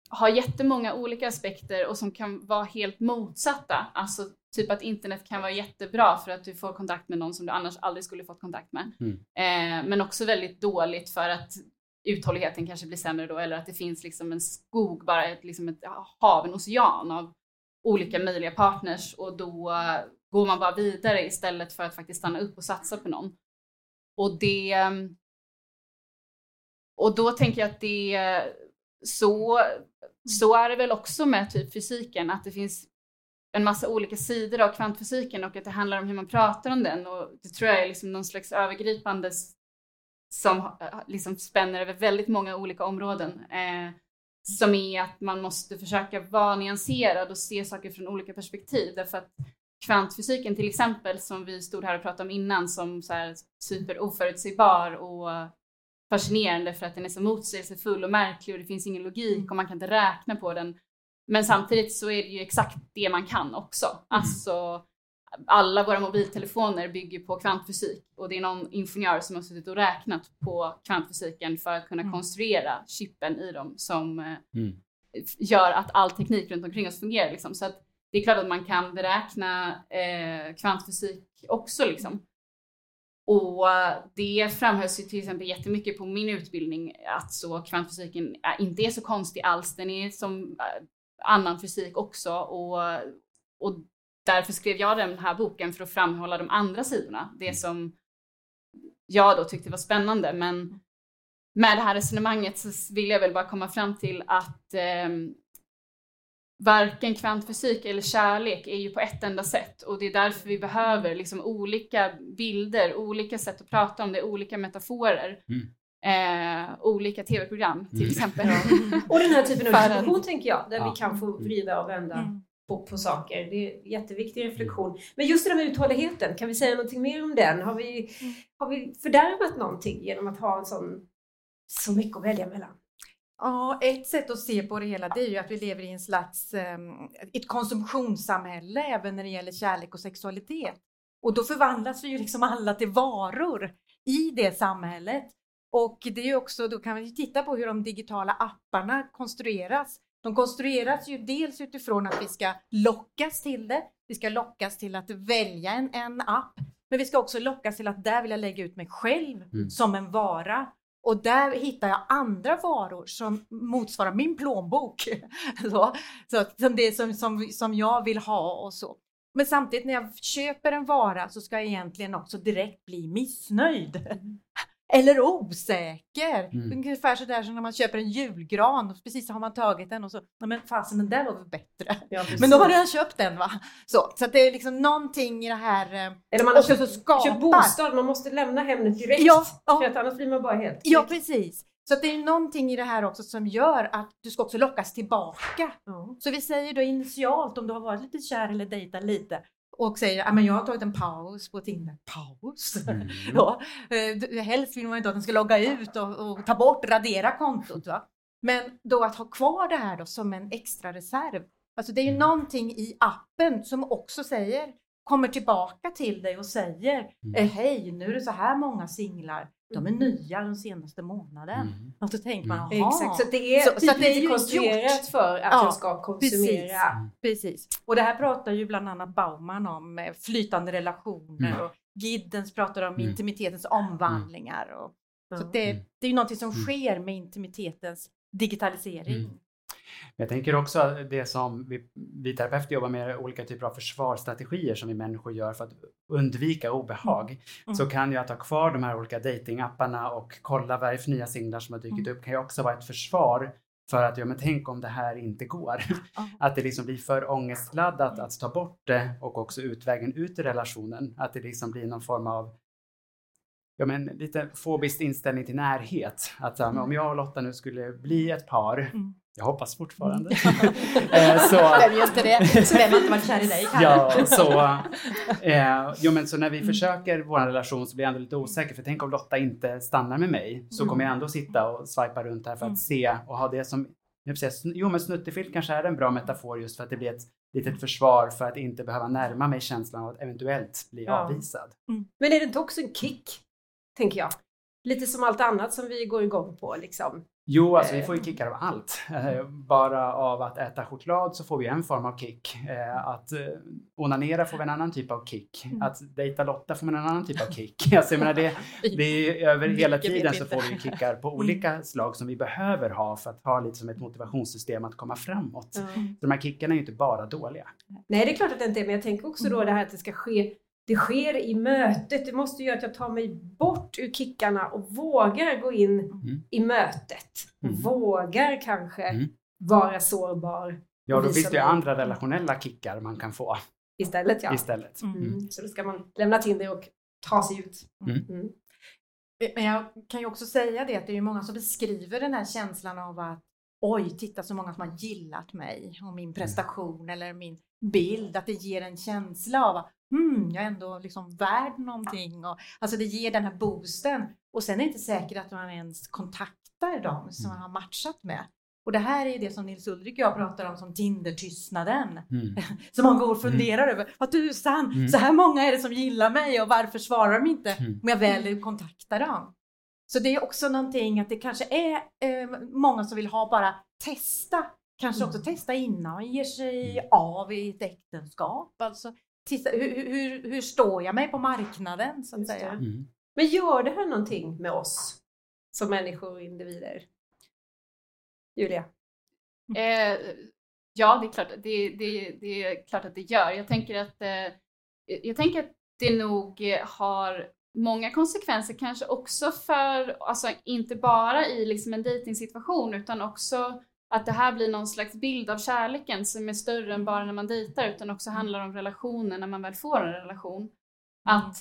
har jättemånga olika aspekter och som kan vara helt motsatta. Alltså typ att internet kan vara jättebra för att du får kontakt med någon som du annars aldrig skulle fått kontakt med. Mm. Eh, men också väldigt dåligt för att uthålligheten kanske blir sämre då eller att det finns liksom en skog, bara ett, liksom ett hav, en ocean av olika möjliga partners och då går man bara vidare istället för att faktiskt stanna upp och satsa på någon. Och det och då tänker jag att det så, så är det väl också med typ fysiken, att det finns en massa olika sidor av kvantfysiken och att det handlar om hur man pratar om den och det tror jag är liksom någon slags övergripande som eh, liksom spänner över väldigt många olika områden. Eh, som är att man måste försöka vara nyanserad och se saker från olika perspektiv. Därför att kvantfysiken till exempel, som vi stod här och pratade om innan, som så här super oförutsägbar och fascinerande för att den är så motsägelsefull och märklig och det finns ingen logik och man kan inte räkna på den. Men samtidigt så är det ju exakt det man kan också. Alltså alla våra mobiltelefoner bygger på kvantfysik och det är någon ingenjör som har suttit och räknat på kvantfysiken för att kunna Mm. konstruera chippen i dem som eh, Mm. gör att all teknik runt omkring oss fungerar. Liksom. Så att det är klart att man kan beräkna eh, kvantfysik också. Liksom. Och eh, det framhölls ju till exempel jättemycket på min utbildning att så kvantfysiken inte är så konstig alls. Den är som eh, annan fysik också och, och därför skrev jag den här boken för att framhålla de andra sidorna. Det som jag då tyckte var spännande. Men med det här resonemanget så vill jag väl bara komma fram till att eh, varken kvantfysik eller kärlek är ju på ett enda sätt och det är därför vi behöver liksom olika bilder, olika sätt att prata om det, olika metaforer, eh, olika tv-program till Mm. exempel. Och den här typen av diskussion tänker jag, där Ja. vi kan få vrida och vända Mm. på, på saker. Det är en jätteviktig reflektion. Men just det där med uthålligheten, kan vi säga någonting mer om den? Har vi, har vi fördärvat någonting genom att ha en sån, så mycket att välja mellan? Ja, ett sätt att se på det hela det är ju att vi lever i en slags um, ett konsumtionssamhälle även när det gäller kärlek och sexualitet. Och då förvandlas vi ju liksom alla till varor i det samhället. Och det är ju också, då kan vi titta på hur de digitala apparna konstrueras. De konstrueras ju dels utifrån att vi ska lockas till det. Vi ska lockas till att välja en, en app. Men vi ska också lockas till att där vill jag lägga ut mig själv Mm. som en vara. Och där hittar jag andra varor som motsvarar min plånbok. så, så, som det som, som, som jag vill ha och så. Men samtidigt när jag köper en vara så ska jag egentligen också direkt bli missnöjd. Eller osäker. Mm. Ungefär sådär som när man köper en julgran och precis har man tagit den och så, "Nej, men fasen den där var väl bättre. Men då har jag köpt den va. Så, så att det är liksom någonting i det här. eh, Eller man har så köpt, skapar. köpt bostad, man måste lämna hemmet direkt. Ja, ja. För att annars blir man bara helt Ja, precis. Så det är någonting i det här också som gör att du ska också lockas tillbaka. Ja. Så vi säger då initialt om du har varit lite kär eller dejtat lite och säger att jag har tagit en paus på Tinder. Paus? Mm. Ja, eh, helst vill man inte att den ska logga ut och, och ta bort, radera kontot. Va? Men då att ha kvar det här då som en extra reserv. Alltså det är ju Mm. någonting i appen som också säger, kommer tillbaka till dig och säger Mm. eh, hej, nu är det så här många singlar. De är Mm. nya den senaste månaden. Mm. Och då tänker man, Mm. Exakt, så det är, Så- så att det är konstruerat gjort. för att Ja, jag ska konsumera. Precis. Och det här pratar ju bland annat Bauman om, eh, flytande relationer Mm. och Giddens pratar om Mm. intimitetens omvandlingar. Och, så det, Mm. det är ju någonting som Mm. sker med intimitetens digitalisering. Mm. Jag tänker också att det som vi, vi terapeuter jobbar med olika typer av försvarsstrategier som vi människor gör för att undvika obehag. Mm. Så kan ju att ha kvar de här olika datingapparna och kolla vad det är för nya singlar som har dykt upp kan ju också vara ett försvar för att, ja men tänk om det här inte går. Att det liksom blir för ångestladdat att ta bort det och också utvägen ut i relationen. Att det liksom blir någon form av ja, men lite fobisk inställning till närhet. Att om jag och Lotta nu skulle bli ett par, Mm. Jag hoppas fortfarande, eh, så, Vem just det? Så vem har inte varit kär i dig Kalle? Ja, så, eh, jo, men så när vi Mm. försöker vår relation så blir jag ändå lite osäker för tänk om Lotta inte stannar med mig så Mm. kommer jag ändå sitta och swipa runt här för att Mm. se och ha det som sn- Jo men snuttefilt kanske är en bra metafor just för att det blir ett litet försvar för att inte behöva närma mig känslan av att eventuellt bli Ja. avvisad. Men är det inte också en kick? Tänker jag. Lite som allt annat som vi går igång på liksom. Jo, alltså vi Eh. får ju kickar av allt. Eh, Bara av att äta choklad så får vi en form av kick. Eh, Att eh, onanera får vi en annan typ av kick. Mm. Att dejta Lotta får man en annan typ av kick. Alltså jag menar det, det är över hela tiden så får vi kickar på Mm. olika slag som vi behöver ha för att ha lite som ett motivationssystem att komma framåt. Så de här kickarna är ju inte bara dåliga. Nej, det är klart att det inte är, men jag tänker också då det här att det ska ske det sker i mötet. Det måste göra att jag tar mig bort ur kickarna och vågar gå in Mm. i mötet. Mm. Vågar kanske Mm. vara sårbar Ja, då finns det ju andra relationella kickar man kan få istället. Ja. istället. Mm. Mm. Så då ska man lämna Tinder och ta sig ut. Mm. Mm. Men jag kan ju också säga det att det är ju många som beskriver den här känslan av att oj, titta så många som har gillat mig och min prestation eller min bild. Att det ger en känsla av att jag är ändå liksom värd någonting. Och, alltså det ger den här boosten. Och sen är det inte säkert att man ens kontaktar dem som man har matchat med. Och det här är det som Nils Ulrik och jag pratar om som Tinder-tystnaden. Mm. Man går och funderar över, vad tusan, Mm. så här många är det som gillar mig och varför svarar de inte Mm. om jag väl kontaktar dem? Så det är också någonting att det kanske är eh, många som vill ha bara testa, kanske också testa innan man ger sig av i ett äktenskap. Alltså, titta, hur, hur, hur står jag mig på marknaden så att Just säga? Mm. Men gör det här någonting med oss som människor och individer? Julia? Eh, ja, det är, klart, det, det, det är klart att det gör. Jag tänker att, eh, jag tänker att det nog eh, har många konsekvenser, kanske också för, alltså inte bara i liksom en dejtingsituation utan också att det här blir någon slags bild av kärleken som är större än bara när man dejtar utan också handlar om relationen när man väl får en relation. Att,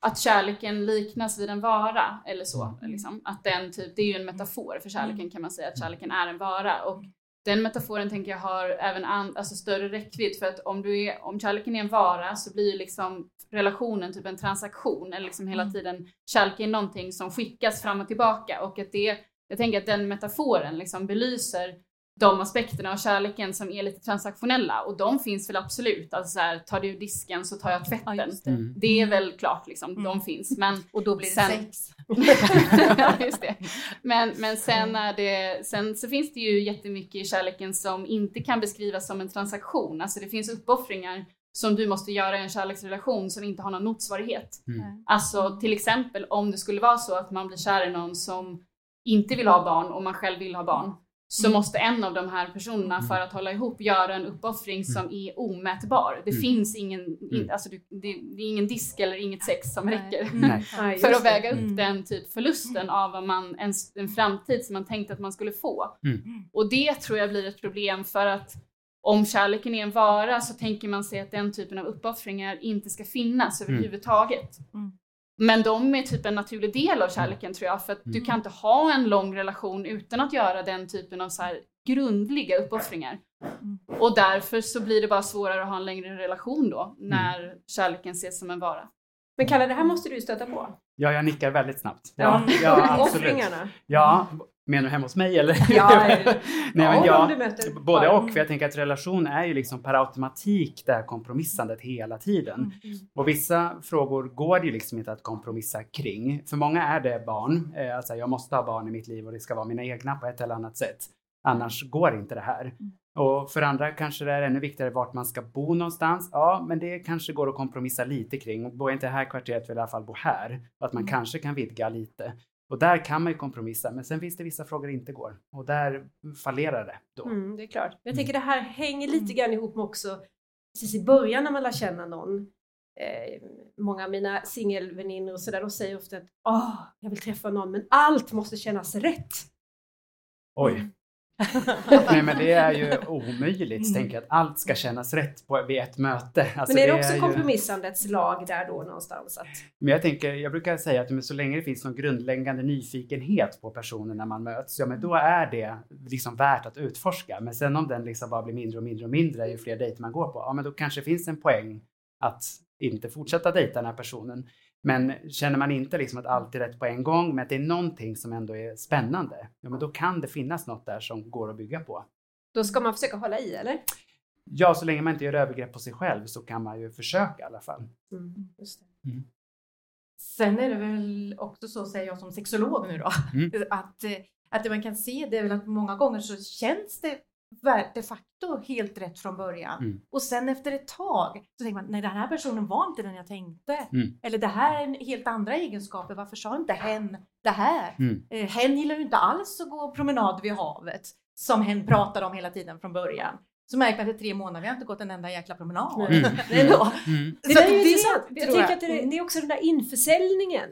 att kärleken liknas vid en vara eller så. Liksom. Att den typ, det är ju en metafor för kärleken kan man säga, att kärleken är en vara. Och den metaforen tänker jag har även an, alltså större räckvidd för att om, du är, om kärleken är en vara så blir liksom relationen typ en transaktion eller liksom hela Mm. tiden kärleken är någonting som skickas fram och tillbaka och att det, jag tänker att den metaforen liksom belyser de aspekterna av kärleken som är lite transaktionella och de finns väl absolut. Alltså så här, tar du disken så tar jag tvätten. Ja, det. Mm. Det är väl klart liksom, Mm. de finns. Men Och då blir det Sen- sex. ja, just det. Men, men sen, är det, sen så finns det ju jättemycket i kärleken som inte kan beskrivas som en transaktion. Alltså det finns uppoffringar som du måste göra i en kärleksrelation som inte har någon motsvarighet. Mm. Alltså till exempel om det skulle vara så att man blir kär i någon som inte vill ha barn och man själv vill ha barn. Så Mm. måste en av de här personerna Mm. för att hålla ihop göra en uppoffring som är omätbar. Det Mm. finns ingen, in, Mm. alltså du, det, det är ingen disk eller inget sex som Nej. räcker. För att väga upp Mm. den typ förlusten av vad man, en, en framtid som man tänkte att man skulle få. Mm. Och det tror jag blir ett problem för att om kärleken är en vara så tänker man sig att den typen av uppoffringar inte ska finnas Mm. överhuvudtaget. Mm. Men de är typ en naturlig del av kärleken tror jag, för att du Mm. kan inte ha en lång relation utan att göra den typen av så här grundliga uppoffringar. Mm. Och därför så blir det bara svårare att ha en längre relation då, när kärleken ses som en vara. Men Kalle, det här måste du stöta på. Ja, jag nickar väldigt snabbt. Ja. Ja, ja absolut. Ja, menar du hemma hos mig eller? Ja, Nej, men ja, jag, både och. För jag tänker att relation är ju liksom per automatik det här kompromissandet hela tiden. Mm. Och vissa frågor går det ju liksom inte att kompromissa kring. För många är det barn. Eh, Alltså jag måste ha barn i mitt liv och det ska vara mina egna på ett eller annat sätt. Annars går inte det här. Och för andra kanske det är ännu viktigare vart man ska bo någonstans. Ja, men det kanske går att kompromissa lite kring. Bor jag inte här kvarteret vill jag i alla fall bo här. Och att man kanske kan vidga lite. Och där kan man ju kompromissa, men sen finns det vissa frågor det inte går. Och där fallerar det då. Mm, det är klart. Jag tänker det här hänger lite grann ihop med också precis i början när man lär känna någon. Eh, många av mina singelväninnor och sådär, de säger ofta att Åh, jag vill träffa någon men allt måste kännas rätt. Oj. Nej men det är ju omöjligt, Mm. tänker att allt ska kännas rätt på, vid ett möte. Alltså, men är det också ju- kompromissandets lag där då någonstans? Att, Men jag tänker, jag brukar säga att men så länge det finns någon grundläggande nyfikenhet på personen när man möts, ja men då är det liksom värt att utforska. Men sen om den liksom bara blir mindre och mindre och mindre ju fler dejter man går på, ja men då kanske det finns en poäng att inte fortsätta dejta den här personen. Men känner man inte liksom att allt är rätt på en gång, men att det är någonting som ändå är spännande, ja men då kan det finnas något där som går att bygga på. då ska man försöka hålla i eller? Ja, så länge man inte gör övergrepp på sig själv så kan man ju försöka i alla fall. Mm, just det. Sen är det väl också så, säger jag som sexolog nu då, Mm. att, eh, att det man kan se det är väl att många gånger så känns det de facto helt rätt från början. Mm. Och sen efter ett tag så tänker man, nej den här personen var inte den jag tänkte. Mm. Eller det här är en helt andra egenskaper, varför sa inte hen det här? Mm. Eh, hen gillar ju inte alls att gå promenad vid havet, som hen pratade om hela tiden från början. Så märker man efter tre månader, vi har inte gått en enda jäkla promenad. Mm. Ändå. Mm. Det är ju det intressant. Jag jag. att det, det är också den där införsäljningen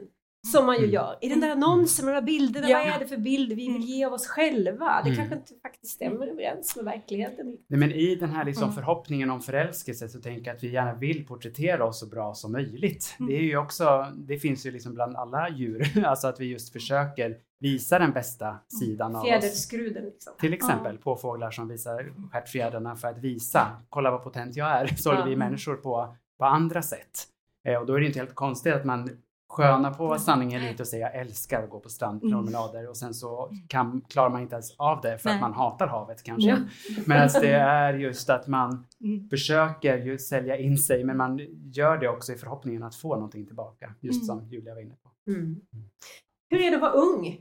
som man ju Mm. gör. I den där annonsen med de där bilderna, Ja. vad är det för bilder vi vill Mm. ge av oss själva? Det Mm. kanske inte faktiskt stämmer överens med verkligheten. Nej, men i den här liksom Mm. förhoppningen om förälskelse så tänker jag att vi gärna vill porträttera oss så bra som möjligt. Mm. Det är ju också, det finns ju liksom bland alla djur, alltså att vi just försöker visa den bästa sidan av oss. Fjäderskruden liksom. Till exempel på fåglar som visar stjärtfjädrarna för att visa, kolla vad potent jag är. Så håller vi människor på, på andra sätt. Eh, och då är det inte helt konstigt att man sköna på sanningen lite och säga jag älskar att gå på strandpromenader och sen så kan, klarar man inte ens av det för Nej. att man hatar havet kanske. Ja. Men alltså det är just att man Mm. försöker ju sälja in sig men man gör det också i förhoppningen att få någonting tillbaka. Just Mm. som Julia var inne på. Mm. Hur är det att vara ung?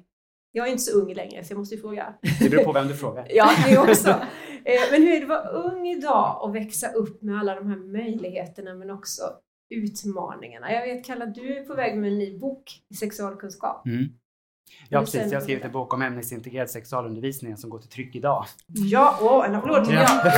Jag är inte så ung längre så jag måste ju fråga. Det beror på vem du frågar. Ja, det också. Eh, Men hur är det att vara ung idag och växa upp med alla de här möjligheterna men också utmaningarna? Jag vet Kalla, du är på väg med en ny bok i sexualkunskap. Mm. Ja precis, jag har skrivit en bok om ämnesintegrerad sexualundervisning som går till tryck idag. Ja, åh, en applåd till Ja.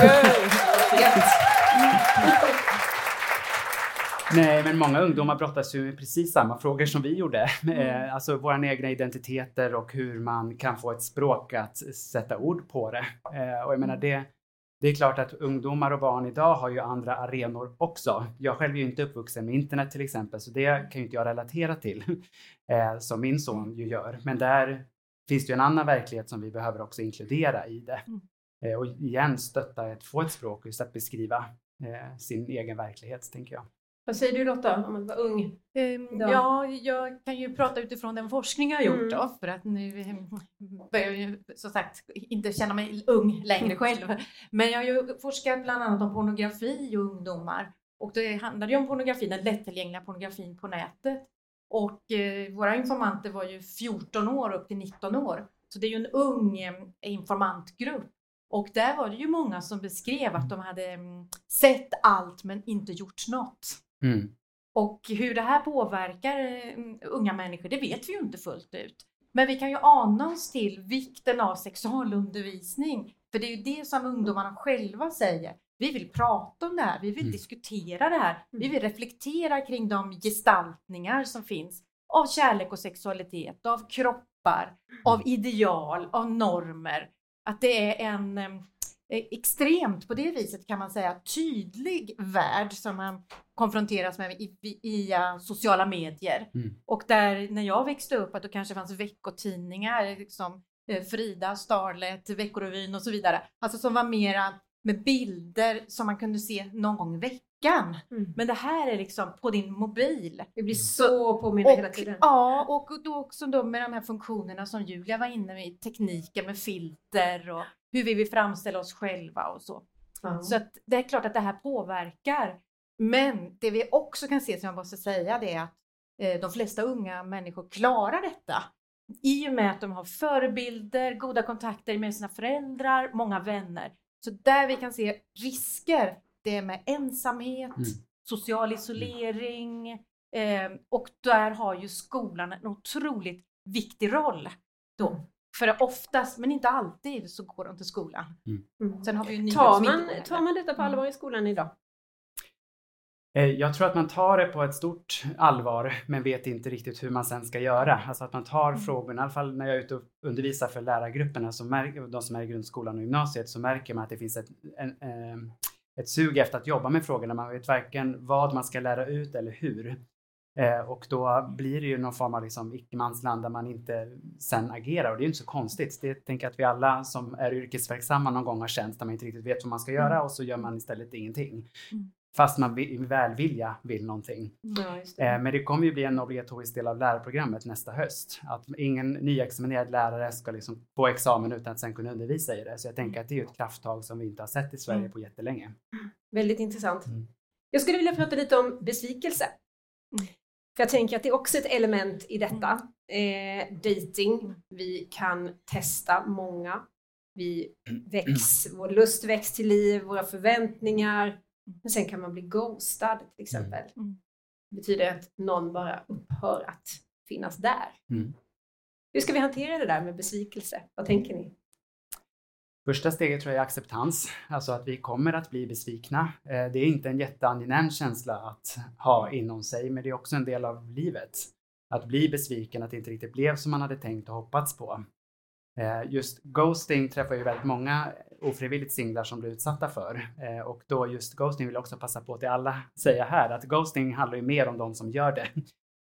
Nej, men många ungdomar brottas ju med precis samma frågor som vi gjorde. Eh, alltså våra egna identiteter och hur man kan få ett språk att sätta ord på det. Eh, och jag menar det, det är klart att ungdomar och barn idag har ju andra arenor också. Jag själv är ju inte uppvuxen med internet till exempel, så det kan ju inte jag relatera till, eh, som min son ju gör. Men där finns det ju en annan verklighet som vi behöver också inkludera i det. Mm. Eh, och igen stötta ett, få ett språk just att beskriva eh, sin egen verklighet, tänker jag. Vad säger du Lotta om att vara ung? Ehm, Ja. Ja, jag kan ju prata utifrån den forskning jag har gjort Mm. då, för att nu börjar jag ju som sagt inte känna mig ung längre själv. Men jag har ju forskat bland annat om pornografi och ungdomar. Och det handlade ju om pornografin, den lättillgängliga pornografin på nätet. Och eh, våra informanter var ju 14 år upp till 19 år. Så det är ju en ung eh, informantgrupp. Och där var det ju många som beskrev att de hade mm, sett allt men inte gjort något. Mm. Och hur det här påverkar eh, unga människor, det vet vi ju inte fullt ut. Men vi kan ju ana oss till vikten av sexualundervisning. För det är ju det som ungdomarna själva säger. Vi vill prata om det här, vi vill Mm. diskutera det här, vi vill reflektera kring de gestaltningar som finns av kärlek och sexualitet, av kroppar, av ideal, av normer. Att det är en eh, extremt, på det viset kan man säga, tydlig värld som man konfronteras med i, i, i uh, sociala medier. Mm. Och där när jag växte upp att det kanske fanns veckotidningar liksom eh, Frida, Starlet, Veckorevyn och så vidare. Alltså som var mera med bilder som man kunde se någon gång i veckan. Mm. Men det här är liksom på din mobil. Vi blir så påminna hela tiden. ja, och då också då med de här funktionerna som Julia var inne med, tekniken med filter och hur vi vill framställa oss själva och så. Ja. Så att det är klart att det här påverkar. Men det vi också kan se som jag måste säga det är att eh, de flesta unga människor klarar detta. I och med att de har förebilder, goda kontakter med sina föräldrar, många vänner. Så där vi kan se risker, det är med ensamhet, Mm. social isolering eh, och där har ju skolan en otroligt viktig roll. Då. För oftast, men inte alltid, så går de till skolan. Mm. Sen har vi ju Tar som man, tar man detta på allvar i skolan idag? Eh, Jag tror att man tar det på ett stort allvar men vet inte riktigt hur man sen ska göra. Alltså att man tar Mm. frågorna, i alla fall när jag är ute och undervisar för lärargrupperna, så märker, de som är i grundskolan och gymnasiet, så märker man att det finns ett, en, eh, ett sug efter att jobba med frågorna. Man vet varken vad man ska lära ut eller hur. Eh, och då blir det ju någon form av liksom icke-mansland där man inte sen agerar och det är ju inte så konstigt. Det tänker jag att vi alla som är yrkesverksamma någon gång har känt där man inte riktigt vet vad man ska göra och så gör man istället ingenting. Mm. Fast man i välvilja vill någonting. Ja, just det. Eh, men det kommer ju bli en obligatorisk del av lärarprogrammet nästa höst. Att ingen nyexaminerad lärare ska liksom få examen utan att sen kunna undervisa i det. Så jag tänker att det är ett krafttag som vi inte har sett i Sverige Mm. på jättelänge. Väldigt intressant. Mm. Jag skulle vilja prata lite om besvikelse. Mm. För jag tänker att det är också ett element i detta. Eh, dating. Vi kan testa många. Vi väcks, vår lust väcks till liv, våra förväntningar. Men sen kan man bli ghostad till exempel. Mm. Det betyder att någon bara upphör att finnas där. Mm. Hur ska vi hantera det där med besvikelse? Vad tänker ni? Första steget tror jag är acceptans, alltså att vi kommer att bli besvikna. Eh, det är inte en jätteangenäm känsla att ha inom sig, men det är också en del av livet. Att bli besviken, att det inte riktigt blev som man hade tänkt och hoppats på. Eh, just ghosting träffar ju väldigt många ofrivilligt singlar som blir utsatta för. Eh, och då just ghosting vill jag också passa på till alla säga här, att ghosting handlar ju mer om de som gör det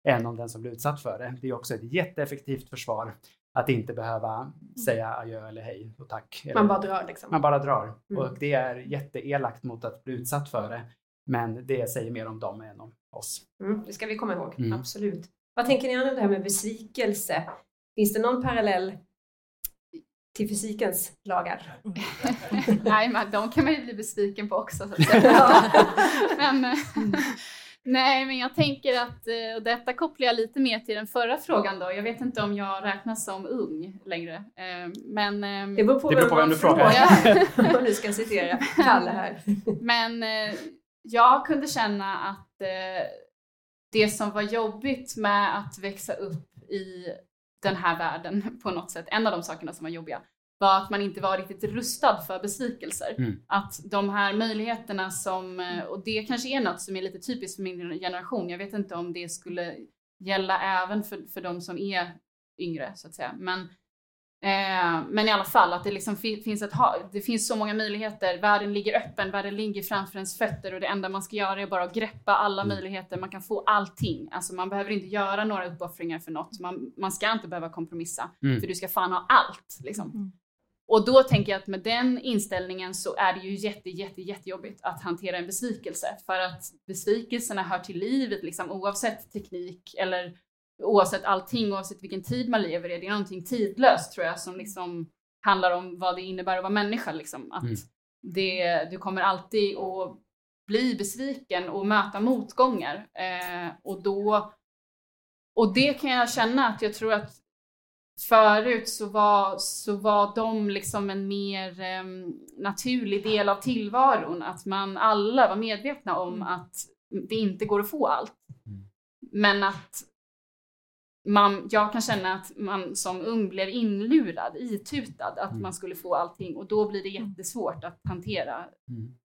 än om den som blir utsatt för det. Det är också ett jätteeffektivt försvar att inte behöva säga adjö eller hej och tack. Eller- Man bara drar liksom. man bara drar. Mm. Och det är jätteelakt mot att bli utsatt för det. Men det säger mer om dem än om oss. Mm, det ska vi komma ihåg, Mm. absolut. Vad tänker ni om det här med besvikelse? Finns det någon parallell till fysikens lagar? Nej, men de kan man ju bli besviken på också. Så att säga. men, eh, nej, men jag tänker att eh, och detta kopplar jag lite mer till den förra frågan då. Jag vet inte om jag räknas som ung längre. eh, Men, ehm, Det beror på, Det beror på vem du frågar. Ja. Om du ska citera Kalle här. Men eh, jag kunde känna att det som var jobbigt med att växa upp i den här världen på något sätt, en av de sakerna som var jobbiga, var att man inte var riktigt rustad för besvikelser. Mm. Att de här möjligheterna som, eh, och det kanske är något som är lite typiskt för min generation, jag vet inte om det skulle gälla även för, för de som är yngre så att säga. Men, eh, men i alla fall att det liksom fi- finns ett ha- det finns så många möjligheter, världen ligger öppen, världen ligger framför ens fötter och det enda man ska göra är bara att greppa alla Mm. möjligheter, man kan få allting. Alltså man behöver inte göra några uppoffringar för något, man, man ska inte behöva kompromissa, Mm. för du ska fan ha allt. Liksom. Och då tänker jag att med den inställningen så är det ju jätte, jätte, jättejobbigt att hantera en besvikelse. För att besvikelserna hör till livet, liksom, oavsett teknik eller oavsett allting, oavsett vilken tid man lever i. Det är någonting tidlöst tror jag som liksom handlar om vad det innebär att vara människa. Liksom. Att Mm. det, du kommer alltid att bli besviken och möta motgångar. Eh, och då och det kan jag känna att jag tror att förut så var, så var de liksom en mer em, naturlig del av tillvaron. Att man alla var medvetna om Mm. att det inte går att få allt. Mm. Men att man, jag kan känna att man som ung blev inlurad, itutad, att Mm. man skulle få allting och då blir det jättesvårt att hantera Mm.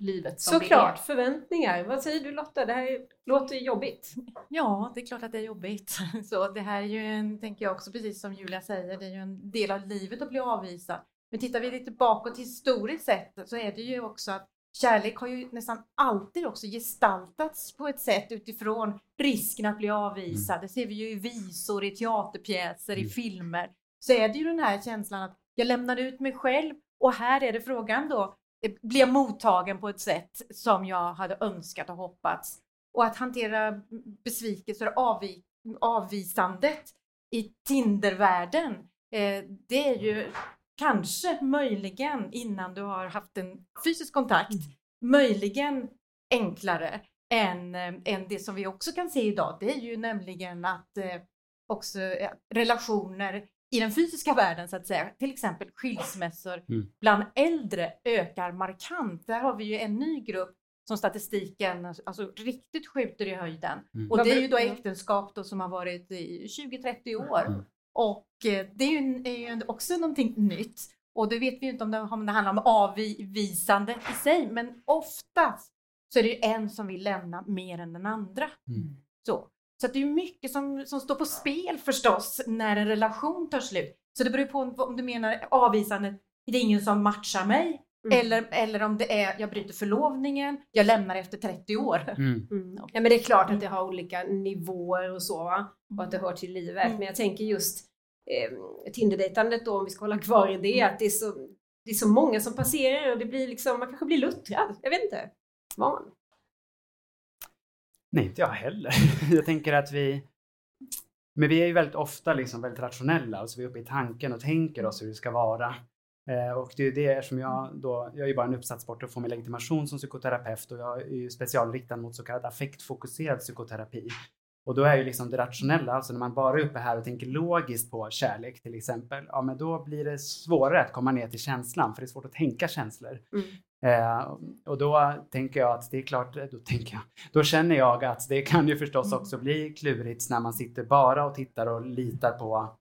Livet som Såklart, förväntningar. Vad säger du Lotta? Det här låter jobbigt. Ja, det är klart att det är jobbigt. Så det här är ju en, tänker jag också, precis som Julia säger, det är ju en del av livet att bli avvisad. Men tittar vi lite bakåt historiskt sett så är det ju också att kärlek har ju nästan alltid också gestaltats på ett sätt utifrån risken att bli avvisad. Det ser vi ju i visor, i teaterpjäser, i Mm. filmer. Så är det ju den här känslan att jag lämnar ut mig själv och här är det frågan då, blir jag mottagen på ett sätt som jag hade önskat och hoppats? Och att hantera besvikelser och avvi avvisandet i Tindervärlden, eh, det är ju kanske möjligen innan du har haft en fysisk kontakt, möjligen enklare än, eh, än det som vi också kan se idag. Det är ju nämligen att eh, också eh, relationer i den fysiska världen så att säga, till exempel skilsmässor Mm. bland äldre ökar markant. Där har vi ju en ny grupp som statistiken alltså, riktigt skjuter i höjden. Mm. Och det är ju då äktenskap då som har varit i 20-30 år. Mm. Och eh, det är ju, är ju också någonting nytt. Och det vet vi ju inte om det, om det handlar om avvisande i sig, men oftast så är det ju en som vill lämna mer än den andra. Mm. Så, så att det är mycket som, som står på spel förstås när en relation tar slut. Så det beror på om, du menar avvisande, det är ingen som matchar mig. Mm. Eller, eller om det är, jag bryter förlovningen, jag lämnar efter 30 år. Mm. Mm. Ja, men det är klart att det har olika nivåer och så va? och att det hör till livet. Mm. Men jag tänker just eh, Tinderdejtandet då, om vi ska hålla kvar i det, att det är, så, det är så många som passerar och det blir liksom, man kanske blir luttrad. Jag vet inte. Van. Nej, inte jag heller. Jag tänker att vi... Men vi är ju väldigt ofta liksom väldigt rationella, och så vi är uppe i tanken och tänker oss hur det ska vara. Eh, och det är ju det som jag då, jag är ju bara en uppsats bort och får min legitimation som psykoterapeut och jag är ju specialriktad mot så kallad affektfokuserad psykoterapi. Och då är ju liksom det rationella, alltså när man bara är uppe här och tänker logiskt på kärlek till exempel, ja men då blir det svårare att komma ner till känslan, för det är svårt att tänka känslor. Mm. Eh, och då tänker jag att det är klart, då tänker jag, då känner jag att det kan ju förstås också bli klurigt när man sitter bara och tittar och litar på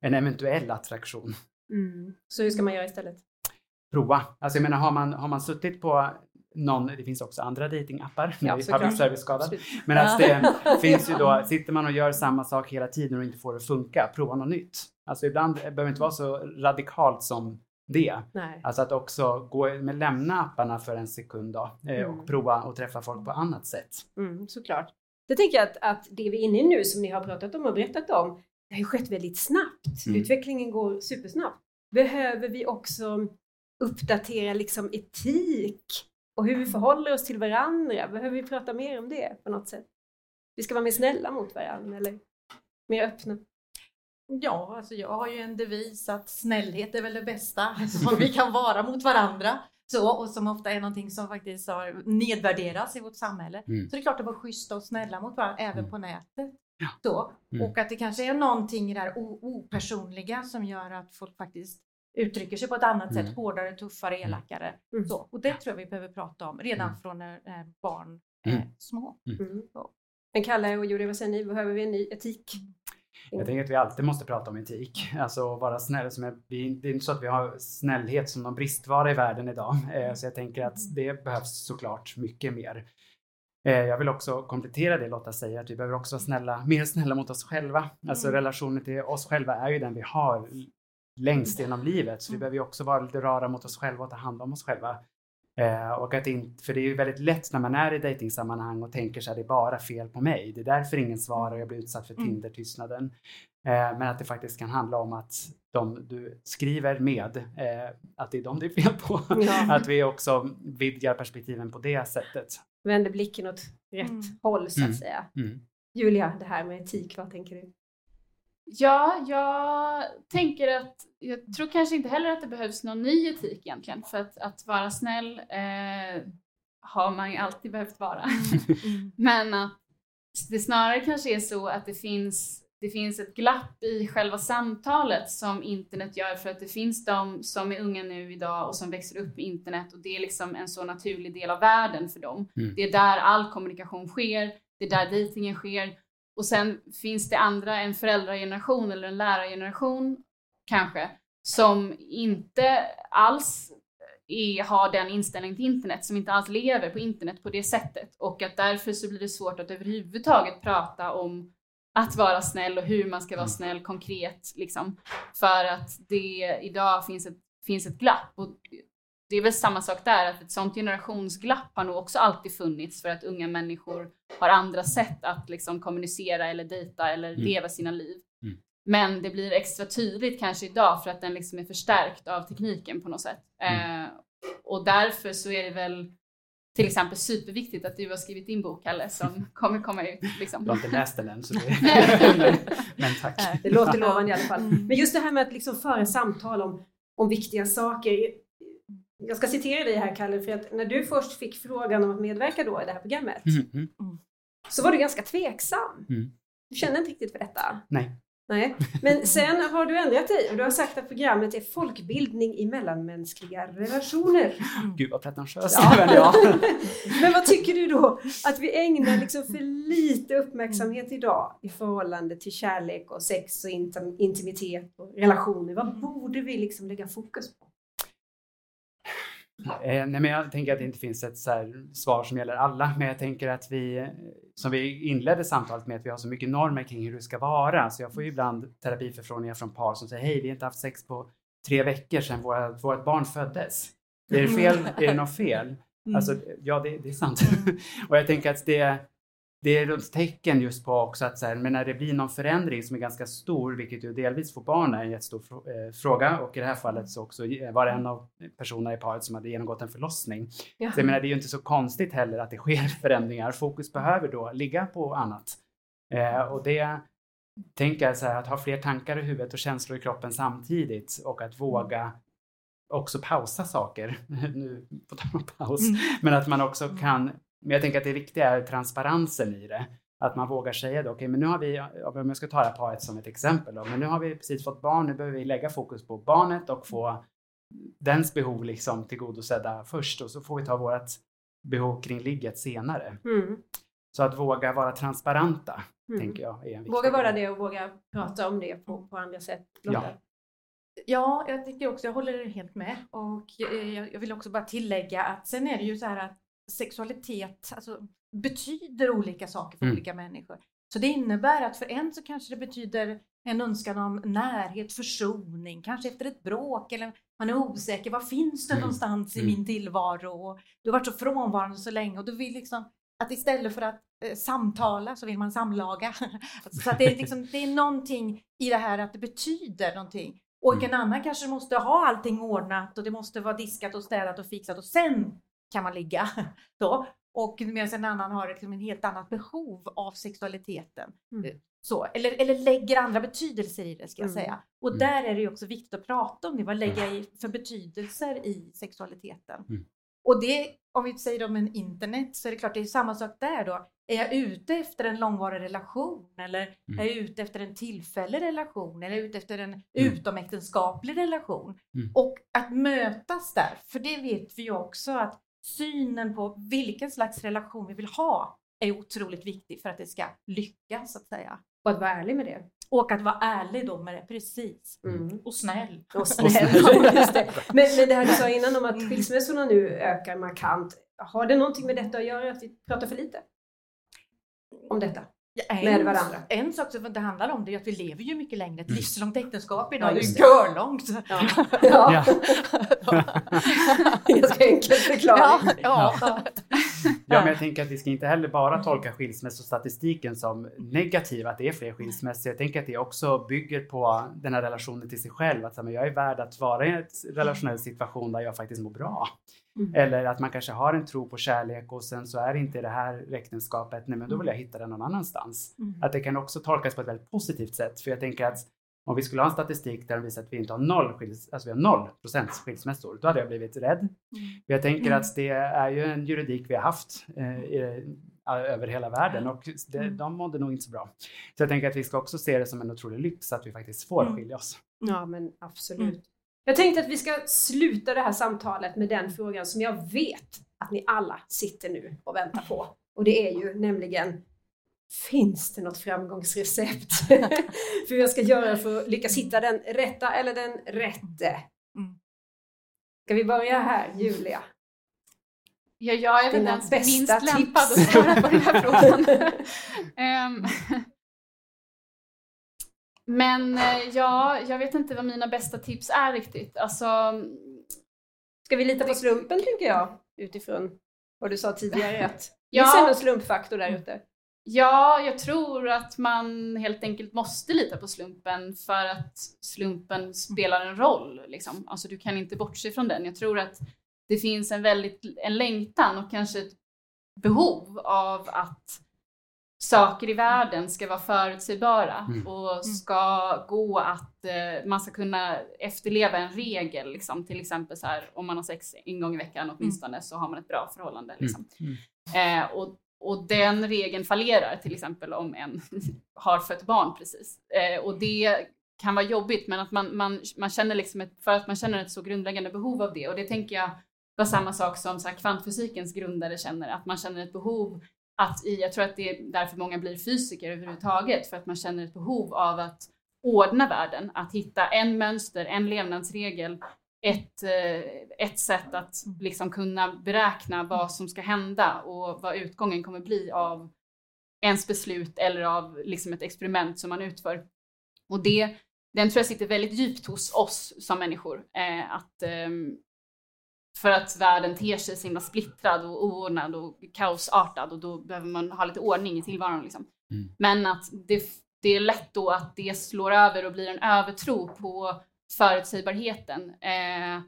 en eventuell attraktion. Mm. Så hur ska man göra istället? Prova. Alltså jag menar, har man, har man suttit på någon, det finns också andra datingappar, såklart. public service-skadad. Men alltså det finns ju då, sitter man och gör samma sak hela tiden och inte får det att funka, prova något nytt. Alltså ibland behöver det inte vara så radikalt som det. Nej. Alltså att också gå med lämna apparna för en sekund då eh, Mm. och prova att träffa folk på annat sätt. Mm, såklart. Jag tänker att, att det vi är inne i nu som ni har pratat om och berättat om, det har ju skett väldigt snabbt. Mm. Utvecklingen går supersnabbt. Behöver vi också uppdatera liksom etik och hur vi förhåller oss till varandra? Behöver vi prata mer om det på något sätt? vi ska vara mer snälla mot varandra eller mer öppna? Ja, alltså jag har ju en devis att snällhet är väl det bästa som vi kan vara mot varandra. Så, och som ofta är någonting som faktiskt har nedvärderas i vårt samhälle. Mm. Så det är klart att vara schyssta och snälla mot varandra även Mm. på nätet. Ja. Så. Mm. Och att det kanske är någonting i det här opersonliga som gör att folk faktiskt uttrycker sig på ett annat Mm. sätt, hårdare, tuffare, elakare. Mm. Så. Och det tror jag vi behöver prata om redan Mm. från när när barn är Mm. små. Mm. Men Kalle och Julia, vad säger ni? Behöver vi en ny etik? Jag tänker att vi alltid måste prata om etik. Alltså vara snäll. Som vi, det är inte så att vi har snällhet som någon bristvara i världen idag. Eh, så jag tänker att det behövs såklart mycket mer. Eh, jag vill också komplettera det Lotta säger, att vi behöver också vara snälla, mer snälla mot oss själva. Alltså Mm. relationen till oss själva är ju den vi har längst genom livet. Så vi Mm. behöver ju också vara lite rara mot oss själva och ta hand om oss själva. Eh, och att inte, för det är ju väldigt lätt när man är i dejtingsammanhang och tänker så här, det är bara fel på mig. Det är därför ingen svarar, jag blir utsatt för Mm. Tinder-tystnaden. Eh, men att det faktiskt kan handla om att de du skriver med, eh, att det är de det är fel på. Ja. att vi också vidgar perspektiven på det sättet. Vänder blicken åt rätt Mm. håll så att Mm. säga. Mm. Julia, det här med etik, vad tänker du? Ja, jag tänker att jag tror kanske inte heller att det behövs någon ny etik egentligen. För att, att vara snäll eh, har man ju alltid behövt vara. Mm. Men att det snarare kanske är så att det finns, det finns ett glapp i själva samtalet som internet gör för att det finns de som är unga nu idag och som växer upp med internet och det är liksom en så naturlig del av världen för dem. Mm. Det är där all kommunikation sker, det är där dejtingen sker och sen finns det andra, en föräldrageneration eller en lärargeneration kanske, som inte alls är, har den inställningen till internet, som inte alls lever på internet på det sättet. Och att därför så blir det svårt att överhuvudtaget prata om att vara snäll och hur man ska vara Mm. snäll konkret. Liksom. För att det idag finns ett, finns ett glapp. Och det är väl samma sak där, att ett sånt generationsglapp har nog också alltid funnits för att unga människor har andra sätt att liksom kommunicera eller dejta eller Mm. leva sina liv. Mm. Men det blir extra tydligt kanske idag för att den liksom är förstärkt av tekniken på något sätt. Mm. Eh, och därför så är det väl till exempel superviktigt att du har skrivit din bok, Kalle, som kommer komma ut. Liksom. Du har inte läst den än, så det, men, men tack. Det låter lovande i alla fall. Mm. Men just det här med att liksom föra samtal om, om viktiga saker. Jag ska citera dig här Kalle, för att när du först fick frågan om att medverka då i det här programmet Mm, mm. så var du ganska tveksam. Mm. Du kände inte riktigt för detta. Nej. Nej. Men sen har du ändrat dig och du har sagt att programmet är folkbildning i mellanmänskliga relationer. Gud vad pretentiös Ja. Men vad tycker du då att vi ägnar liksom för lite uppmärksamhet idag i förhållande till kärlek och sex och intim- intimitet och relationer? Vad borde vi liksom lägga fokus på? Eh, nej, men jag tänker att det inte finns ett svar som gäller alla, men jag tänker att vi, som vi inledde samtalet med, att vi har så mycket normer kring hur det ska vara. Så jag får ju ibland terapiförfrågningar från par som säger, hej, vi har inte haft sex på tre veckor sedan våra, vårt barn föddes. Är det fel? Är det något fel? Alltså, ja, det, det är sant. och jag tänker att det, det är ett tecken just på också att så här, men när det blir någon förändring som är ganska stor, vilket ju delvis för barn är en jättestor eh, fråga och i det här fallet så också eh, var det en av personerna i paret som hade genomgått en förlossning. Ja. Så jag menar, det är ju inte så konstigt heller att det sker förändringar. Fokus behöver då ligga på annat. Eh, och det tänker jag så här, att ha fler tankar i huvudet och känslor i kroppen samtidigt och att våga också pausa saker. nu på tal om paus. Mm. Men att man också kan, men jag tänker att det viktiga är transparensen i det. Att man vågar säga det, okej men nu har vi, om jag ska ta det här paret som ett exempel då, men nu har vi precis fått barn, nu behöver vi lägga fokus på barnet och få dens behov liksom tillgodosedda först och så får vi ta vårt behov kring ligget senare. Mm. Så att våga vara transparenta, Mm. tänker jag, är en viktig Våga vara det och våga prata om det på, på andra sätt. Lotta? Ja. Ja, jag tycker också, jag håller helt med. Och eh, jag jag vill också bara tillägga att sen är det ju så här att sexualitet alltså, betyder olika saker för Mm. olika människor. Så det innebär att för en så kanske det betyder en önskan om närhet, försoning, kanske efter ett bråk eller man är osäker, var finns det Mm. någonstans i Mm. min tillvaro? Och du har varit så frånvarande så länge och du vill liksom att istället för att eh, samtala så vill man samlaga. Alltså, så att det, är liksom, det är någonting i det här att det betyder någonting. Och Mm. en annan kanske måste ha allting ordnat och det måste vara diskat och städat och fixat och sen kan man ligga. Då. Och medan en annan har liksom en helt annat behov av sexualiteten. Mm. Så, eller, eller lägger andra betydelser i det ska jag Mm. säga. Och Mm. där är det ju också viktigt att prata om det. Vad lägger jag i för betydelser i sexualiteten? Mm. Och det, om vi säger om en internet, så är det klart det är samma sak där då. Är jag ute efter en långvarig relation eller Mm. är jag ute efter en tillfällig relation eller är jag ute efter en Mm. utomäktenskaplig relation? Mm. Och att mötas där, för det vet vi ju också att synen på vilken slags relation vi vill ha är otroligt viktig för att det ska lyckas så att säga. Och att vara ärlig med det. Och att vara ärlig då med det, precis. Mm. Och snäll. Och snäll. snäll. Just det. Men, men det här du sa innan om att Mm. skilsmässorna nu ökar markant. Har det någonting med detta att göra, att vi pratar för lite om detta? En, Med varandra. En sak som det handlar om det är att vi lever ju mycket längre. Ett Mm. livslångt äktenskap Ja, idag, det är ju det. görlångt. Ja. ja. Ja. Ganska enkel förklaring. ja. Ja, men jag tänker att vi ska inte heller bara tolka skilsmässostatistiken som negativ, att det är fler skilsmässor. Jag tänker att det också bygger på den här relationen till sig själv. Att jag är värd att vara i en relationell situation där jag faktiskt mår bra. Mm. Eller att man kanske har en tro på kärlek och sen så är det inte det här äktenskapet, nej men då vill jag hitta den någon annanstans. Mm. Att det kan också tolkas på ett väldigt positivt sätt. För jag tänker att om vi skulle ha en statistik där det visar att vi inte har noll, skils, alltså vi har noll procent skilsmässor, då hade jag blivit rädd. För jag tänker Mm. att det är ju en juridik vi har haft eh, i, över hela världen och det, Mm. de mådde nog inte så bra. Så jag tänker att vi ska också se det som en otrolig lyx att vi faktiskt får Mm. skilja oss. Ja, men absolut. Jag tänkte att vi ska sluta det här samtalet med den frågan som jag vet att ni alla sitter nu och väntar på. Och det är ju nämligen Finns det något framgångsrecept för hur jag ska göra för att lyckas hitta den rätta eller den rätte? Mm. Ska vi börja här, Julia? Ja, jag är väl den som är minst lämpad att svara på den här frågan. Ehm, Men eh, ja, jag vet inte vad mina bästa tips är riktigt. Alltså, Ska vi lita på slumpen tänker jag utifrån vad du sa tidigare att Ja. det finns en slumpfaktor där ute. ja, jag tror att man helt enkelt måste lita på slumpen för att slumpen spelar en roll. Liksom. Alltså, du kan inte bortse från den. Jag tror att det finns en väldigt en längtan och kanske ett behov av att saker i världen ska vara förutsägbara Mm. och ska gå att eh, man ska kunna efterleva en regel. Liksom. Till exempel så här, om man har sex en gång i veckan åtminstone så har man ett bra förhållande. Liksom. Mm. Eh, och, och den regeln fallerar till exempel om en har fött barn precis. Eh, och det kan vara jobbigt men att man, man, man känner liksom ett, för att man känner ett så grundläggande behov av det och det tänker jag var samma sak som så här, kvantfysikens grundare känner, att man känner ett behov att i, jag tror att det är därför många blir fysiker överhuvudtaget, för att man känner ett behov av att ordna världen, att hitta en mönster, en levnadsregel, ett, eh, ett sätt att liksom kunna beräkna vad som ska hända och vad utgången kommer bli av ens beslut eller av liksom ett experiment som man utför. Och det, den tror jag sitter väldigt djupt hos oss som människor. Eh, att, ehm, för att världen ter sig så himla splittrad och oordnad och kaosartad och då behöver man ha lite ordning i tillvaron. Liksom. Mm. Men att det, det är lätt då att det slår över och blir en övertro på förutsägbarheten. Eh,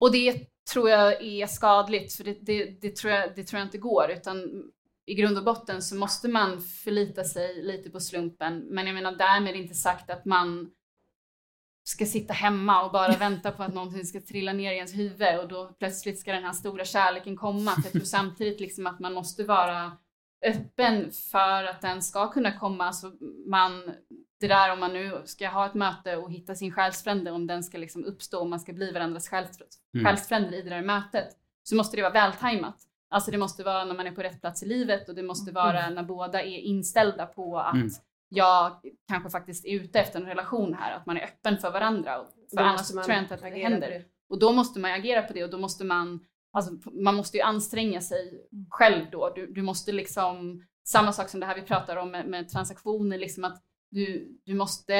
och det tror jag är skadligt, för det, det, det, tror jag, det tror jag inte går, utan i grund och botten så måste man förlita sig lite på slumpen. Men jag menar därmed inte sagt att man ska sitta hemma och bara vänta på att någonting ska trilla ner i ens huvud och då plötsligt ska den här stora kärleken komma. För jag tror samtidigt liksom att man måste vara öppen för att den ska kunna komma. Så man, det där om man nu ska ha ett möte och hitta sin själsfrände, om den ska liksom uppstå, om man ska bli varandras Mm. själsfränder i det där mötet, så måste det vara vältajmat. Alltså det måste vara när man är på rätt plats i livet och det måste vara när båda är inställda på att Mm. Jag kanske faktiskt är ute efter en relation här, att man är öppen för varandra. Och- För Då annars tror jag inte att det händer. Och då måste man agera på det och då måste man, alltså man måste ju anstränga sig själv då. Du, du måste liksom, samma sak som det här vi pratar om med, med transaktioner, liksom att du, du måste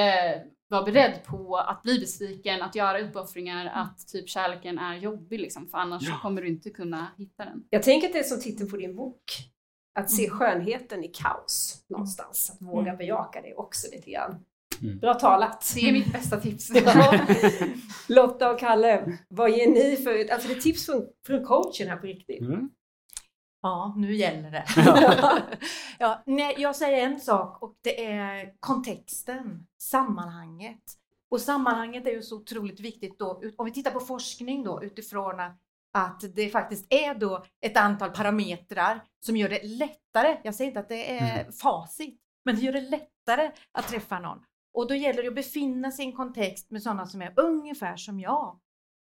vara beredd på att bli besviken, att göra uppoffringar, att typ kärleken är jobbig liksom, för annars Ja. kommer du inte kunna hitta den. Jag tänker att det är som titeln på din bok. Att se Mm. skönheten i kaos någonstans. Att våga Mm. bejaka det också lite grann. Mm. Bra talat. Det är mitt bästa tips. Lotta och Kalle, vad ger ni för, alltså det är tips från, från coachen här på riktigt. Mm. Ja, nu gäller det. ja, nej, jag säger en sak och det är kontexten, sammanhanget. Och sammanhanget är ju så otroligt viktigt då, om vi tittar på forskning då utifrån att, att det faktiskt är då ett antal parametrar som gör det lättare, jag säger inte att det är Mm. facit, men det gör det lättare att träffa någon. Och då gäller det att befinna sig i en kontext med sådana som är ungefär som jag.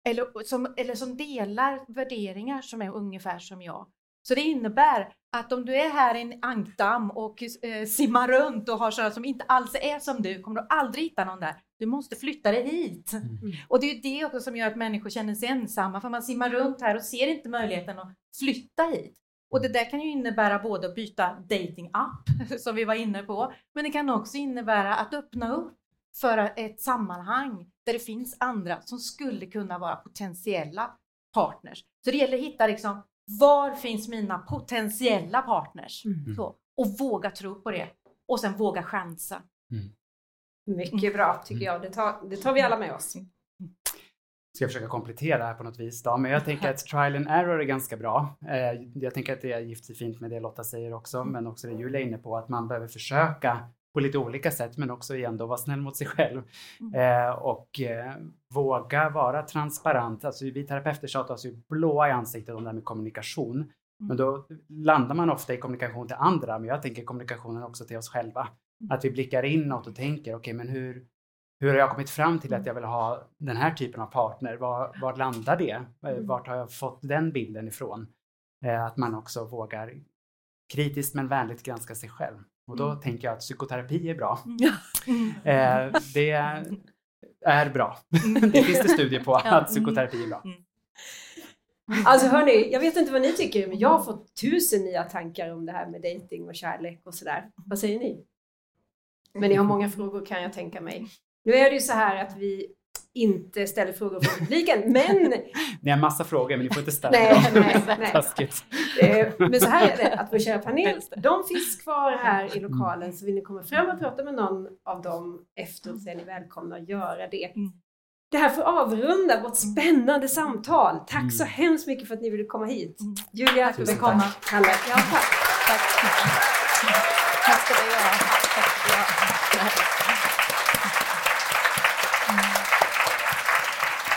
Eller som, eller som delar värderingar som är ungefär som jag. Så det innebär att om du är här i en ankdamm och eh, simmar runt och har sådana som inte alls är som du, kommer du aldrig hitta någon där. Du måste flytta dig hit. Mm. Och det är det också som gör att människor känner sig ensamma, för man simmar runt här och ser inte möjligheten att flytta hit. Och det där kan ju innebära både att byta dating app som vi var inne på, men det kan också innebära att öppna upp för ett sammanhang där det finns andra som skulle kunna vara potentiella partners. Så det gäller att hitta liksom, var finns mina potentiella partners? Mm. Så, och våga tro på det. Och sen våga chansa. Mycket bra tycker jag. Det tar, det tar vi alla med oss. Ska jag försöka komplettera här på något vis då, men jag tänker att trial and error är ganska bra. Eh, jag tänker att det är gift fint med det Lotta säger också, men också det Julia är inne på, att man behöver försöka på lite olika sätt, men också igen då vara snäll mot sig själv eh, och eh, våga vara transparent. Alltså vi terapeuter tjatar oss ju blåa i ansiktet om det här med kommunikation, men då landar man ofta i kommunikation till andra, men jag tänker kommunikationen också till oss själva. Att vi blickar inåt och tänker, okej, men hur, hur har jag kommit fram till att jag vill ha den här typen av partner? Var, var landar det? Eh, Vart har jag fått den bilden ifrån? Eh, att man också vågar kritiskt men vänligt granska sig själv. Och då tänker jag att psykoterapi är bra. Eh, det är bra. det finns det studier på att psykoterapi är bra. Alltså hörni, jag vet inte vad ni tycker, men jag har fått tusen nya tankar om det här med dating och kärlek och sådär. Vad säger ni? Men ni har många frågor kan jag tänka mig. Nu är det ju så här att vi inte ställer frågor från publiken, men, Ni har massa frågor men ni får inte ställa Nej, dem. nej, nej. Taskigt. eh, men så här är det, att vår kära panel, de finns kvar här i lokalen, så vill ni komma fram och prata med någon av dem efteråt så är ni välkomna att göra det. Mm. Det här får avrunda vårt spännande samtal. Tack Mm. så hemskt mycket för att ni ville komma hit. Mm. Julia, att du. Kalle. Ja, tack. Tack. Tack ska du ha. Tack ska du ha. Mm.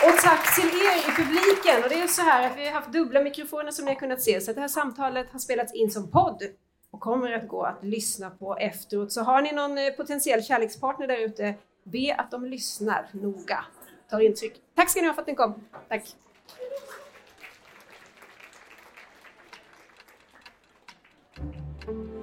Och tack till er i publiken. Och det är så här att vi har haft dubbla mikrofoner som ni har kunnat se. Så det här samtalet har spelats in som podd och kommer att gå att lyssna på efteråt. Så har ni någon eh, potentiell kärlekspartner där ute, be att de lyssnar noga. Tar intryck. Tack ska ni ha för att ni kom. Tack. Thank